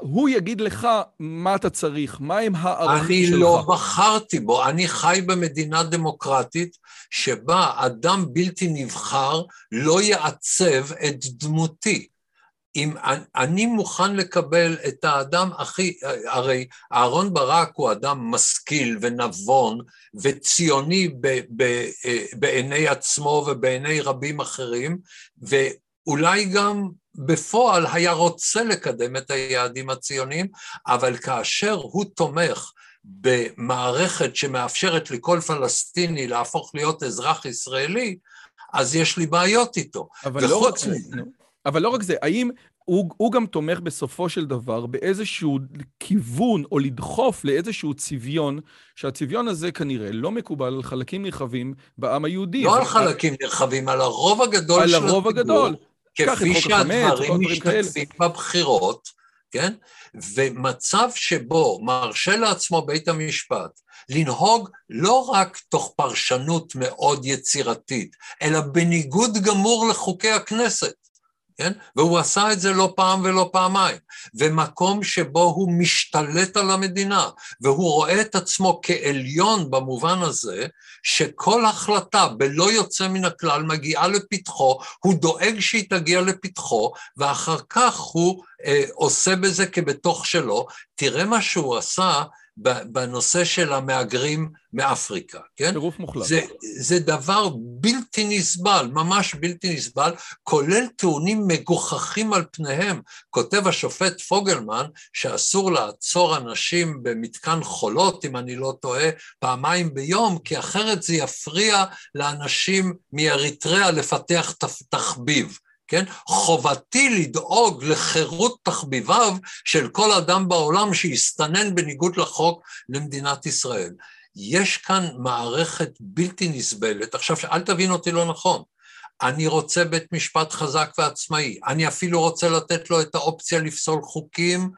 S1: הוא יגיד לך מה אתה צריך, מה הם הערכים
S2: שלך. אני לא בחרתי בו, אני חי במדינה דמוקרטית שבה אדם בלתי נבחר לא יעצב את דמותי. אם אני מוכן לקבל את האדם הכי, הרי אהרון ברק הוא אדם משכיל ונבון וציוני ב, ב, אה, בעיני עצמו ובעיני רבים אחרים, ואולי גם בפועל היה רוצה לקדם את היעדים הציוניים, אבל כאשר הוא תומך במערכת שמאפשרת לכל פלסטיני להפוך להיות אזרח ישראלי, אז יש לי בעיות איתו.
S1: אבל, לא רק, זה, אבל לא רק זה, האם הוא, הוא גם תומך בסופו של דבר באיזשהו כיוון או לדחוף לאיזשהו צביון, שהצביון הזה כנראה לא מקובל על חלקים נרחבים בעם היהודי.
S2: לא על חלקים נרחבים, על הרוב הגדול על של
S1: הציבור. על הרוב הגדול.
S2: כפי שהדברים משתתפים בבחירות, כן? ומצב שבו מרשה לעצמו בית המשפט לנהוג לא רק תוך פרשנות מאוד יצירתית, אלא בניגוד גמור לחוקי הכנסת. כן? והוא עשה את זה לא פעם ולא פעמיים. ומקום שבו הוא משתלט על המדינה, והוא רואה את עצמו כעליון במובן הזה, שכל החלטה בלא יוצא מן הכלל מגיעה לפתחו, הוא דואג שהיא תגיע לפתחו, ואחר כך הוא אה, עושה בזה כבתוך שלו. תראה מה שהוא עשה בנושא של המהגרים מאפריקה, כן?
S1: טירוף מוחלט.
S2: זה, זה דבר בלתי נסבל, ממש בלתי נסבל, כולל טיעונים מגוחכים על פניהם. כותב השופט פוגלמן שאסור לעצור אנשים במתקן חולות, אם אני לא טועה, פעמיים ביום, כי אחרת זה יפריע לאנשים מאריתריאה לפתח תחביב. כן? חובתי לדאוג לחירות תחביביו של כל אדם בעולם שיסתנן בניגוד לחוק למדינת ישראל. יש כאן מערכת בלתי נסבלת. עכשיו, אל תבין אותי לא נכון. אני רוצה בית משפט חזק ועצמאי. אני אפילו רוצה לתת לו את האופציה לפסול חוקים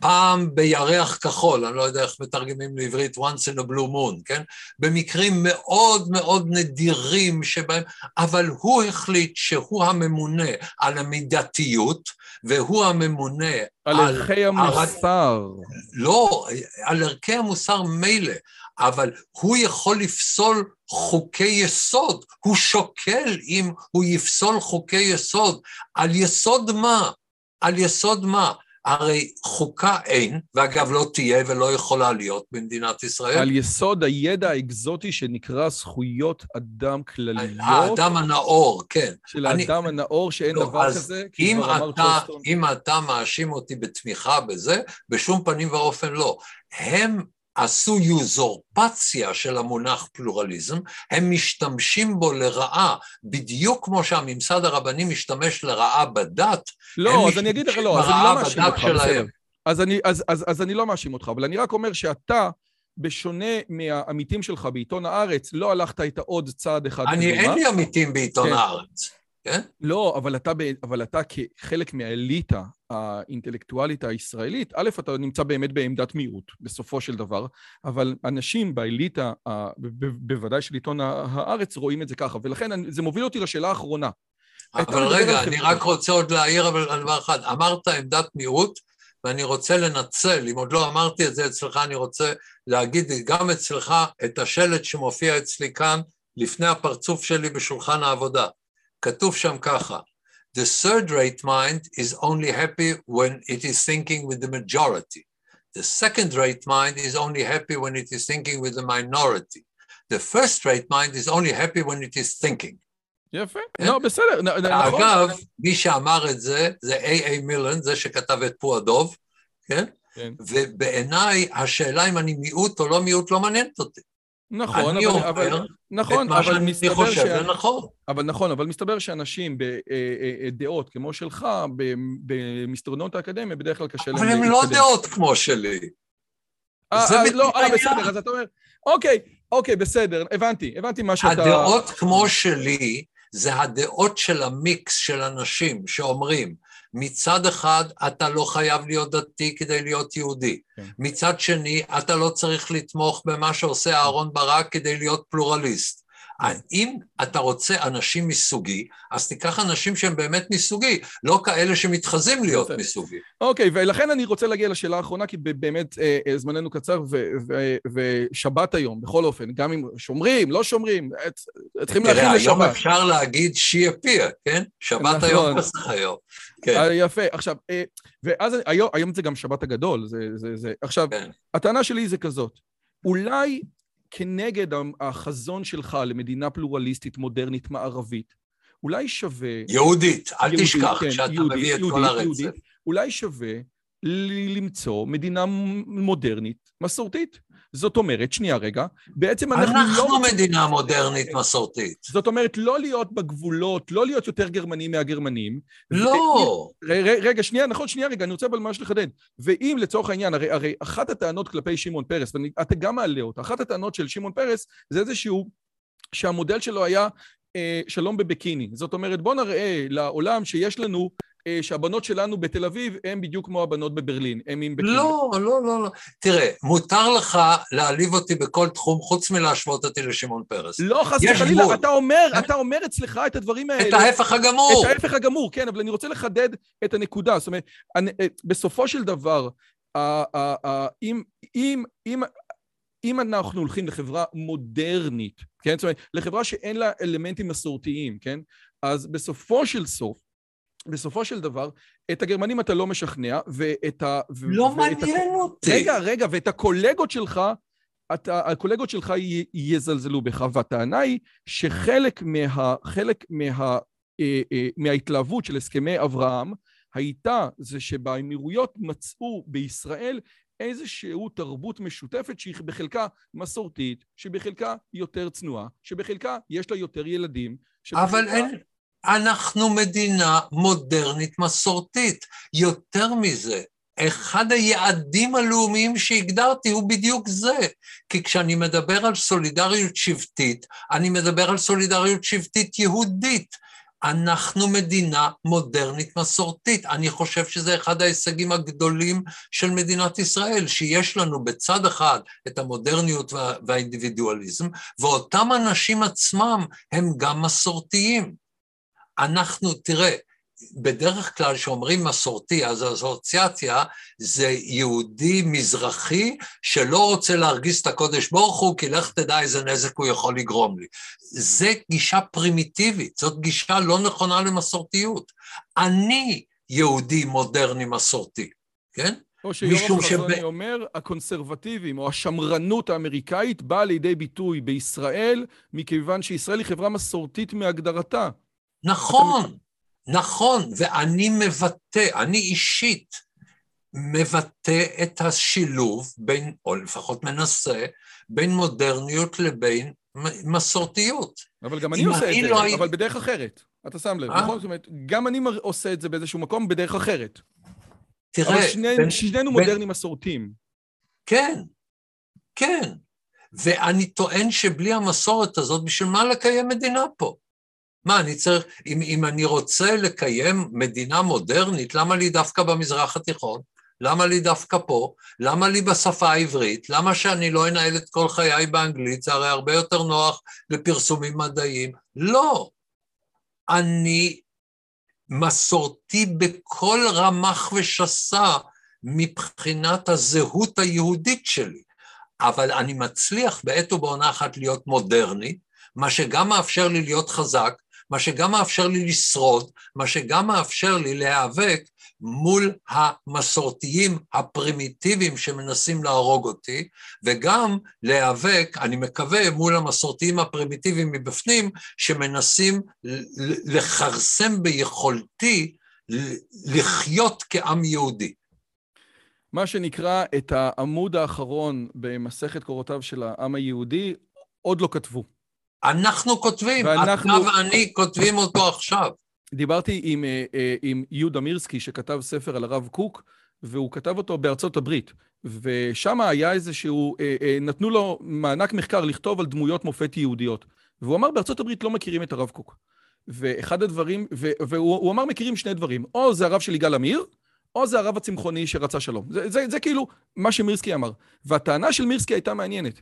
S2: פעם בירח כחול, אני לא יודע איך מתרגמים לעברית once in a blue moon, כן? במקרים מאוד מאוד נדירים שבהם, אבל הוא החליט שהוא הממונה על המידתיות, והוא הממונה
S1: על... על ערכי המוסר.
S2: לא, על ערכי המוסר מילא, אבל הוא יכול לפסול חוקי יסוד, הוא שוקל אם הוא יפסול חוקי יסוד. על יסוד מה? על יסוד מה? הרי חוקה אין, ואגב לא תהיה ולא יכולה להיות במדינת ישראל.
S1: על יסוד הידע האקזוטי שנקרא זכויות אדם כלליות.
S2: האדם הנאור, כן.
S1: של אני, האדם הנאור שאין לא, דבר כזה,
S2: כי כבר אמר צ'וסטון. אם אתה מאשים אותי בתמיכה בזה, בשום פנים ואופן לא. הם עשו יוזורפציה של המונח פלורליזם, הם משתמשים בו לרעה, בדיוק כמו שהממסד הרבני משתמש לרעה בדת,
S1: לא, אז אני אגיד לך, לא, אז אני לא מאשים אותך, בסדר. אז אני, אז, אז, אז אני לא מאשים אותך, אבל אני רק אומר שאתה, בשונה מהעמיתים שלך בעיתון הארץ, לא הלכת איתה עוד צעד אחד.
S2: אני, אין לי עמיתים בעיתון כן. הארץ. כן?
S1: לא, אבל אתה, אבל אתה כחלק מהאליטה האינטלקטואלית הישראלית, א', אתה נמצא באמת בעמדת מיעוט, בסופו של דבר, אבל אנשים באליטה, בוודאי של עיתון הארץ, רואים את זה ככה, ולכן זה מוביל אותי לשאלה האחרונה.
S2: אבל רגע, אני רק רוצה עוד להעיר על דבר אחד. אמרת עמדת מיעוט, ואני רוצה לנצל, אם עוד לא אמרתי את זה אצלך, אני רוצה להגיד גם אצלך את השלט שמופיע אצלי כאן, לפני הפרצוף שלי בשולחן העבודה. כתוב שם ככה, The third rate mind is only happy when it is thinking with the majority. The second rate mind is only happy when it is thinking with the minority. The first rate mind is only happy when it is thinking.
S1: יפה, לא, בסדר, נכון.
S2: אגב, מי שאמר את זה, זה איי-איי מילן, זה שכתב את פועדוב, כן? כן. ובעיניי, השאלה אם אני מיעוט או לא מיעוט לא מעניינת אותי.
S1: נכון,
S2: אני
S1: אבל, אבל,
S2: אומר
S1: נכון,
S2: את מה
S1: אבל
S2: שאני
S1: מסתבר
S2: חושב,
S1: שה-
S2: זה נכון.
S1: אבל נכון, אבל מסתבר שאנשים בדעות כמו שלך, במסדרונות האקדמיה, בדרך כלל קשה להם
S2: אבל הם לא דעות כמו שלי.
S1: אה,
S2: זה
S1: אה, לא, אה. בסדר, אז אתה אומר, אוקיי, אוקיי, בסדר, הבנתי, הבנתי מה שאתה...
S2: הדעות כמו שלי, זה הדעות של המיקס של אנשים שאומרים, מצד אחד אתה לא חייב להיות דתי כדי להיות יהודי,
S1: כן.
S2: מצד שני אתה לא צריך לתמוך במה שעושה אהרן ברק כדי להיות פלורליסט. אם אתה רוצה אנשים מסוגי, אז תיקח אנשים שהם באמת מסוגי, לא כאלה שמתחזים להיות. מסוגי.
S1: אוקיי, ולכן אני רוצה להגיע לשאלה האחרונה, כי באמת אה, אה, זמננו קצר, ושבת היום, בכל אופן, גם אם שומרים, לא שומרים, אה, צריכים להכין
S2: תראה, היום
S1: לשבת.
S2: אפשר להגיד שיפיה, כן? שבת
S1: נכון.
S2: היום פסח היום. כן,
S1: אה, יפה, עכשיו, אה, ואז היום, היום זה גם שבת הגדול, זה, זה, זה. עכשיו,
S2: כן.
S1: הטענה שלי זה כזאת, אולי כנגד החזון שלך למדינה פלורליסטית, מודרנית, מערבית, אולי שווה...
S2: יהודית, אל
S1: יהודית,
S2: תשכח
S1: כן,
S2: שאתה
S1: יהודית,
S2: מביא את כל
S1: יהודית,
S2: הרצף.
S1: יהודית. אולי שווה למצוא מדינה מודרנית, מסורתית. זאת אומרת, שנייה רגע, בעצם אנחנו לא...
S2: אנחנו מדינה מודרנית מסורתית.
S1: זאת אומרת, לא להיות בגבולות, לא להיות יותר גרמנים מהגרמנים.
S2: לא,
S1: ר- רגע, שנייה, נכון, שנייה רגע, אני רוצה אבל ממש לחדד. ואם לצורך העניין, הרי, הרי אחת הטענות כלפי שמעון פרס, ואתה גם מעלה אותה, אחת הטענות של שמעון פרס זה איזשהו, שהמודל שלו היה אה, שלום בביקיני. זאת אומרת, בוא נראה לעולם שיש לנו, שהבנות שלנו בתל אביב הן בדיוק כמו הבנות בברלין, הן עם.
S2: לא, לא, לא, לא. תראה, מותר לך להעליב אותי בכל תחום חוץ מלהשוות אותי לשמעון פרס.
S1: לא, חס וחלילה. אתה אומר, אתה אומר אצלך את הדברים האלה.
S2: את ההפך הגמור.
S1: את ההפך הגמור, כן, אבל אני רוצה לחדד את הנקודה. זאת אומרת, אני, אה, בסופו של דבר, אם, אם, אם, אם אנחנו הולכים לחברה מודרנית, כן? זאת אומרת, לחברה שאין לה אלמנטים מסורתיים, כן? אז בסופו של סוף, בסופו של דבר, את הגרמנים אתה לא משכנע, ואת ה...
S2: לא מעניין אותי.
S1: רגע, רגע, ואת הקולגות שלך, אתה, הקולגות שלך י, יזלזלו בך, והטענה היא שחלק מה, חלק מה, אה, אה, מההתלהבות של הסכמי אברהם הייתה זה שבאמירויות מצאו בישראל איזושהי תרבות משותפת שהיא בחלקה מסורתית, שבחלקה יותר צנועה, שבחלקה יש לה יותר ילדים.
S2: אבל אין... אנחנו מדינה מודרנית מסורתית. יותר מזה, אחד היעדים הלאומיים שהגדרתי הוא בדיוק זה. כי כשאני מדבר על סולידריות שבטית, אני מדבר על סולידריות שבטית יהודית. אנחנו מדינה מודרנית מסורתית. אני חושב שזה אחד ההישגים הגדולים של מדינת ישראל, שיש לנו בצד אחד את המודרניות וה- והאינדיבידואליזם, ואותם אנשים עצמם הם גם מסורתיים. אנחנו, תראה, בדרך כלל כשאומרים מסורתי, אז האסוציאציה זה יהודי מזרחי שלא רוצה להרגיז את הקודש ברוך הוא, כי לך תדע איזה נזק הוא יכול לגרום לי. זה גישה פרימיטיבית, זאת גישה לא נכונה למסורתיות. אני יהודי מודרני מסורתי, כן?
S1: או שיורם חזוני
S2: שב-
S1: אומר, הקונסרבטיבים או השמרנות האמריקאית באה לידי ביטוי בישראל, מכיוון שישראל היא חברה מסורתית מהגדרתה.
S2: נכון, נכון, ואני מבטא, אני אישית מבטא את השילוב בין, או לפחות מנסה, בין מודרניות לבין מסורתיות.
S1: אבל גם אני עושה את זה,
S2: לא
S1: אבל בדרך אחרת. אתה שם לב,
S2: אה?
S1: נכון? זאת אומרת, גם אני עושה את זה באיזשהו מקום בדרך אחרת.
S2: תראה,
S1: אבל שני-
S2: בין-
S1: שנינו
S2: בין-
S1: מודרנים מסורתיים.
S2: כן, כן. ואני טוען שבלי המסורת הזאת, בשביל מה לקיים מדינה פה? מה, אני צריך, אם, אם אני רוצה לקיים מדינה מודרנית, למה לי דווקא במזרח התיכון? למה לי דווקא פה? למה לי בשפה העברית? למה שאני לא אנהל את כל חיי באנגלית? זה הרי הרבה יותר נוח לפרסומים מדעיים. לא. אני מסורתי בכל רמ"ח ושס"ה מבחינת הזהות היהודית שלי, אבל אני מצליח בעת ובעונה אחת להיות מודרני, מה שגם מאפשר לי להיות חזק, מה שגם מאפשר לי לשרוד, מה שגם מאפשר לי להיאבק מול המסורתיים הפרימיטיביים שמנסים להרוג אותי, וגם להיאבק, אני מקווה, מול המסורתיים הפרימיטיביים מבפנים, שמנסים לכרסם ביכולתי לחיות כעם יהודי.
S1: מה שנקרא את העמוד האחרון במסכת קורותיו של העם היהודי, עוד לא כתבו.
S2: אנחנו כותבים, ואנחנו... אתה ואני כותבים אותו עכשיו.
S1: דיברתי עם, אה, אה, עם יהודה מירסקי, שכתב ספר על הרב קוק, והוא כתב אותו בארצות הברית. ושם היה איזשהו, אה, נתנו לו מענק מחקר לכתוב על דמויות מופת יהודיות. והוא אמר, בארצות הברית לא מכירים את הרב קוק. ואחד הדברים, והוא אמר, מכירים שני דברים. או זה הרב של יגאל עמיר, או זה הרב הצמחוני שרצה שלום. זה, זה, זה כאילו מה שמירסקי אמר. והטענה של מירסקי הייתה מעניינת.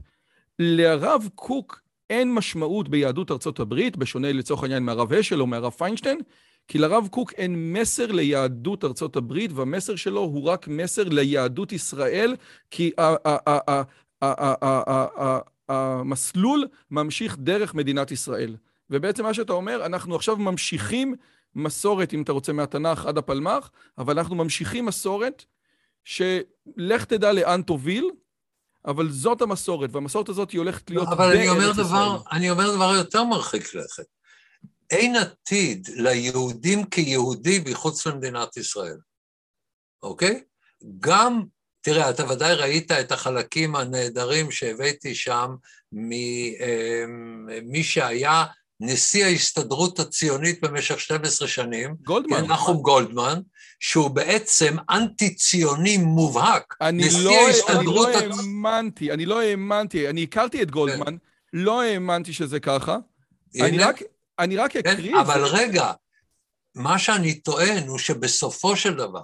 S1: לרב קוק אין משמעות ביהדות ארצות הברית, בשונה לצורך העניין מהרב אשל או מהרב פיינשטיין, כי לרב קוק אין מסר ליהדות ארצות הברית, והמסר שלו הוא רק מסר ליהדות ישראל, כי המסלול ממשיך דרך מדינת ישראל. ובעצם מה שאתה אומר, אנחנו עכשיו ממשיכים מסורת, אם אתה רוצה, מהתנ"ך עד הפלמ"ח, אבל אנחנו ממשיכים מסורת שלך תדע לאן תוביל, אבל זאת המסורת, והמסורת הזאת היא הולכת להיות
S2: אבל אני אומר דבר, אני אומר דבר יותר מרחיק לכת. אין עתיד ליהודים כיהודי מחוץ למדינת ישראל, אוקיי? גם, תראה, אתה ודאי ראית את החלקים הנהדרים שהבאתי שם ממי אמ, שהיה נשיא ההסתדרות הציונית במשך 12 שנים,
S1: גולדמן.
S2: נחום גולדמן, שהוא בעצם אנטי-ציוני מובהק.
S1: אני לא. אני לא האמנתי, אני לא האמנתי, אני הכרתי את גולדמן, כן. לא האמנתי שזה ככה. אני רק, אני רק כן, אקריא
S2: את זה. אבל רגע, מה שאני טוען הוא שבסופו של דבר,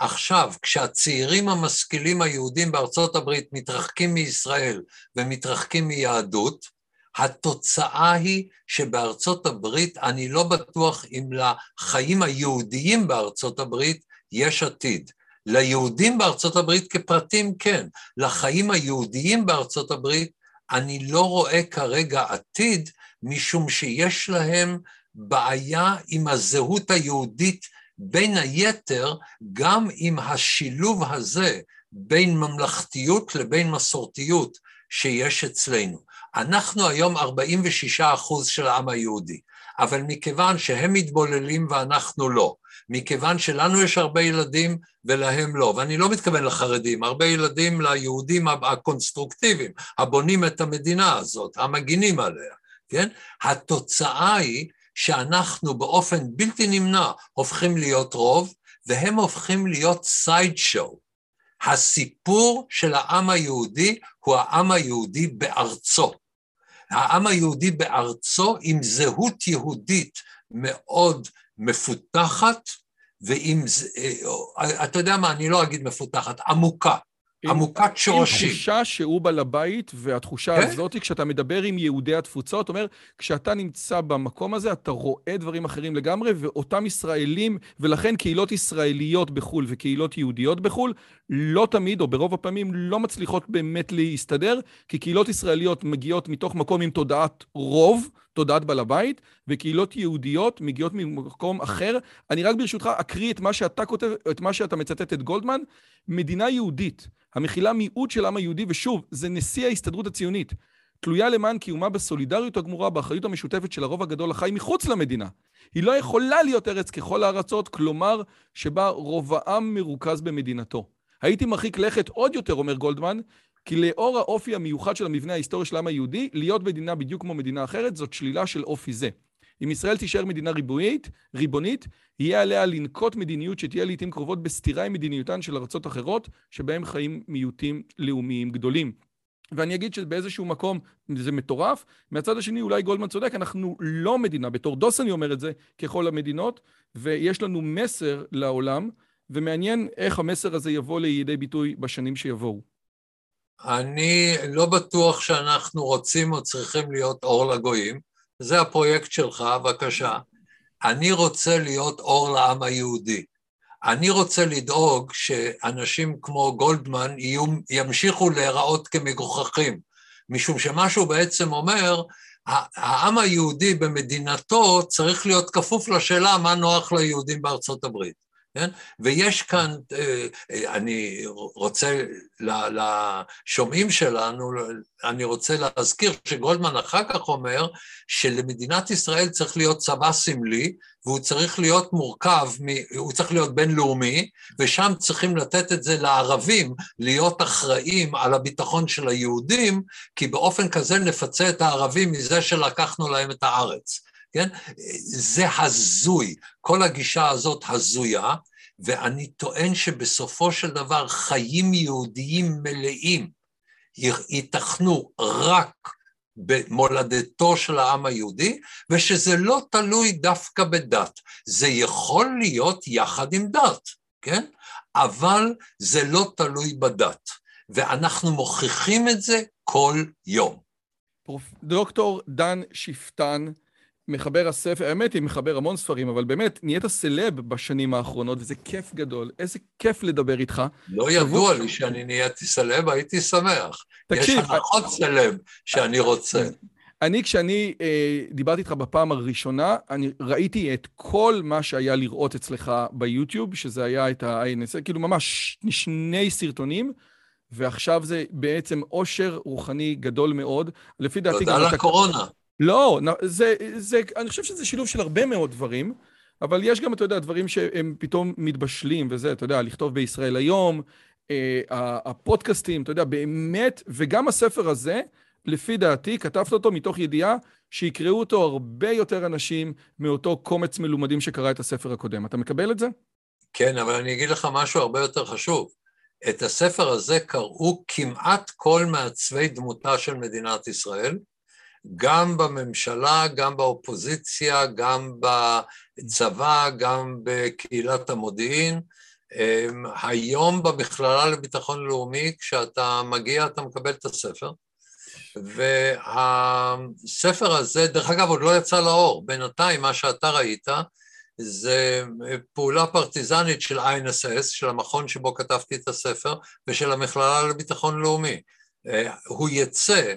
S2: עכשיו, כשהצעירים המשכילים היהודים בארצות הברית מתרחקים מישראל ומתרחקים מיהדות, התוצאה היא שבארצות הברית, אני לא בטוח אם לחיים היהודיים בארצות הברית יש עתיד. ליהודים בארצות הברית כפרטים כן, לחיים היהודיים בארצות הברית אני לא רואה כרגע עתיד, משום שיש להם בעיה עם הזהות היהודית, בין היתר גם עם השילוב הזה בין ממלכתיות לבין מסורתיות שיש אצלנו. אנחנו היום 46 אחוז של העם היהודי, אבל מכיוון שהם מתבוללים ואנחנו לא, מכיוון שלנו יש הרבה ילדים ולהם לא, ואני לא מתכוון לחרדים, הרבה ילדים ליהודים הקונסטרוקטיביים, הבונים את המדינה הזאת, המגינים עליה, כן? התוצאה היא שאנחנו באופן בלתי נמנע הופכים להיות רוב, והם הופכים להיות side show. הסיפור של העם היהודי הוא העם היהודי בארצו. העם היהודי בארצו עם זהות יהודית מאוד מפותחת, ועם, אה, אתה יודע מה, אני לא אגיד מפותחת, עמוקה. עמוקת שורשים.
S1: עם תחושה שהוא בעל הבית, והתחושה כן? הזאת, כשאתה מדבר עם יהודי התפוצות, אומר, כשאתה נמצא במקום הזה, אתה רואה דברים אחרים לגמרי, ואותם ישראלים, ולכן קהילות ישראליות בחו"ל וקהילות יהודיות בחו"ל, לא תמיד, או ברוב הפעמים, לא מצליחות באמת להסתדר, כי קהילות ישראליות מגיעות מתוך מקום עם תודעת רוב, תודעת בעל הבית, וקהילות יהודיות מגיעות ממקום אחר. אני רק ברשותך אקריא את מה שאתה כותב, את מה שאתה מצטט את גולדמן. מדינה יהודית, המכילה מיעוט של העם היהודי, ושוב, זה נשיא ההסתדרות הציונית, תלויה למען קיומה בסולידריות הגמורה, באחריות המשותפת של הרוב הגדול החי מחוץ למדינה. היא לא יכולה להיות ארץ ככל הארצות, כלומר, שבה רוב העם מרוכז במדינתו. הייתי מרחיק לכת עוד יותר, אומר גולדמן, כי לאור האופי המיוחד של המבנה ההיסטורי של העם היהודי, להיות מדינה בדיוק כמו מדינה אחרת זאת שלילה של אופי זה. אם ישראל תישאר מדינה ריבונית, ריבונית, יהיה עליה לנקוט מדיניות שתהיה לעיתים קרובות בסתירה עם מדיניותן של ארצות אחרות, שבהם חיים מיעוטים לאומיים גדולים. ואני אגיד שבאיזשהו מקום זה מטורף, מהצד השני אולי גולדמן צודק, אנחנו לא מדינה, בתור דוס אני אומר את זה, ככל המדינות, ויש לנו מסר לעולם, ומעניין איך המסר הזה יבוא לידי ביטוי בשנים שיבואו.
S2: אני לא בטוח שאנחנו רוצים או צריכים להיות אור לגויים, זה הפרויקט שלך, בבקשה. אני רוצה להיות אור לעם היהודי. אני רוצה לדאוג שאנשים כמו גולדמן יהיו, ימשיכו להיראות כמגוחכים, משום שמה שהוא בעצם אומר, העם היהודי במדינתו צריך להיות כפוף לשאלה מה נוח ליהודים בארצות הברית. כן? ויש כאן, אה, אה, אני רוצה, לשומעים שלנו, אני רוצה להזכיר שגולדמן אחר כך אומר שלמדינת ישראל צריך להיות צבא סמלי, והוא צריך להיות מורכב, הוא צריך להיות בינלאומי, ושם צריכים לתת את זה לערבים, להיות אחראים על הביטחון של היהודים, כי באופן כזה נפצה את הערבים מזה שלקחנו להם את הארץ. כן? זה הזוי, כל הגישה הזאת הזויה, ואני טוען שבסופו של דבר חיים יהודיים מלאים ייתכנו רק במולדתו של העם היהודי, ושזה לא תלוי דווקא בדת. זה יכול להיות יחד עם דת, כן? אבל זה לא תלוי בדת, ואנחנו מוכיחים את זה כל יום.
S1: דוקטור דן שפטן, מחבר הספר, האמת היא מחבר המון ספרים, אבל באמת נהיית סלב בשנים האחרונות, וזה כיף גדול. איזה כיף לדבר איתך.
S2: לא ידוע לי שאני נהייתי סלב, הייתי שמח. תקשיב... יש הנחות I... סלב שאני רוצה.
S1: אני, כשאני אה, דיברתי איתך בפעם הראשונה, אני ראיתי את כל מה שהיה לראות אצלך ביוטיוב, שזה היה את ה-INS, כאילו ממש שני סרטונים, ועכשיו זה בעצם עושר רוחני גדול מאוד. לפי דעתי...
S2: תודה לקורונה. אתה...
S1: לא, זה, זה, אני חושב שזה שילוב של הרבה מאוד דברים, אבל יש גם, אתה יודע, דברים שהם פתאום מתבשלים, וזה, אתה יודע, לכתוב בישראל היום, אה, הפודקאסטים, אתה יודע, באמת, וגם הספר הזה, לפי דעתי, כתבת אותו מתוך ידיעה שיקראו אותו הרבה יותר אנשים מאותו קומץ מלומדים שקרא את הספר הקודם. אתה מקבל את זה?
S2: כן, אבל אני אגיד לך משהו הרבה יותר חשוב. את הספר הזה קראו כמעט כל מעצבי דמותה של מדינת ישראל, גם בממשלה, גם באופוזיציה, גם בצבא, גם בקהילת המודיעין. אמ, היום במכללה לביטחון לאומי, כשאתה מגיע אתה מקבל את הספר, והספר הזה, דרך אגב, עוד לא יצא לאור. בינתיים, מה שאתה ראית, זה פעולה פרטיזנית של INSS, של המכון שבו כתבתי את הספר, ושל המכללה לביטחון לאומי. הוא יצא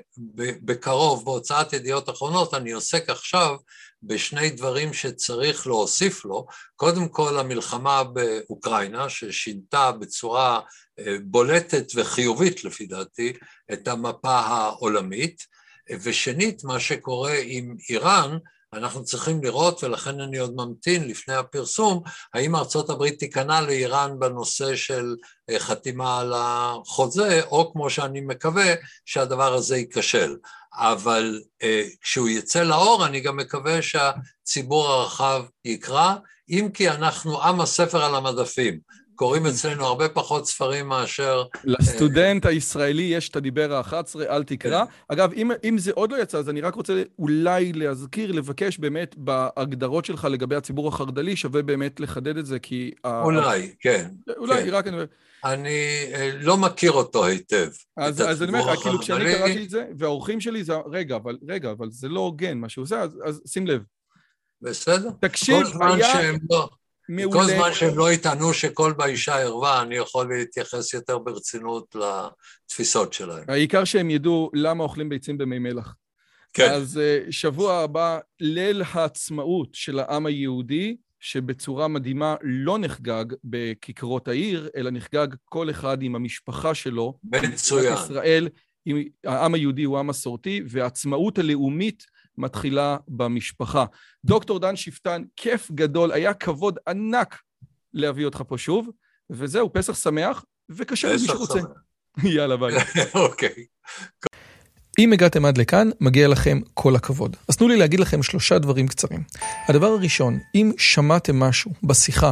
S2: בקרוב בהוצאת ידיעות אחרונות, אני עוסק עכשיו בשני דברים שצריך להוסיף לו, קודם כל המלחמה באוקראינה ששינתה בצורה אה, בולטת וחיובית לפי דעתי את המפה העולמית, ושנית מה שקורה עם איראן אנחנו צריכים לראות, ולכן אני עוד ממתין לפני הפרסום, האם ארצות הברית תיכנע לאיראן בנושא של אה, חתימה על החוזה, או כמו שאני מקווה, שהדבר הזה ייכשל. אבל אה, כשהוא יצא לאור, אני גם מקווה שהציבור הרחב יקרא, אם כי אנחנו עם הספר על המדפים. קוראים אצלנו הרבה פחות ספרים מאשר...
S1: לסטודנט הישראלי יש את הדיבר ה-11, אל תקרא. כן. אגב, אם, אם זה עוד לא יצא, אז אני רק רוצה אולי להזכיר, לבקש באמת בהגדרות שלך לגבי הציבור החרד"לי, שווה באמת לחדד את זה, כי...
S2: אולי, כן.
S1: אולי, כן. רק אני...
S2: אני אה, לא מכיר אותו היטב.
S1: אז, אז אני אומר לך, כאילו כשאני קראתי את זה, והאורחים שלי זה, רגע, אבל, רגע, אבל זה לא הוגן מה שהוא עושה, אז, אז שים לב.
S2: בסדר.
S1: תקשיב, היה... לא...
S2: מעולה. כל זמן שהם לא יטענו שכל באישה ערווה, אני יכול להתייחס יותר ברצינות לתפיסות שלהם.
S1: העיקר שהם ידעו למה אוכלים ביצים במי מלח. כן. אז אה, שבוע הבא, ליל העצמאות של העם היהודי, שבצורה מדהימה לא נחגג בכיכרות העיר, אלא נחגג כל אחד עם המשפחה שלו.
S2: מצוין.
S1: ישראל, העם היהודי הוא עם מסורתי, והעצמאות הלאומית מתחילה במשפחה. דוקטור דן שפטן, כיף גדול, היה כבוד ענק להביא אותך פה שוב, וזהו, פסח שמח, וקשה למי שרוצה. *laughs* יאללה, ביי. *laughs*
S2: אוקיי.
S1: אם הגעתם עד לכאן, מגיע לכם כל הכבוד. אז תנו לי להגיד לכם שלושה דברים קצרים. הדבר הראשון, אם שמעתם משהו בשיחה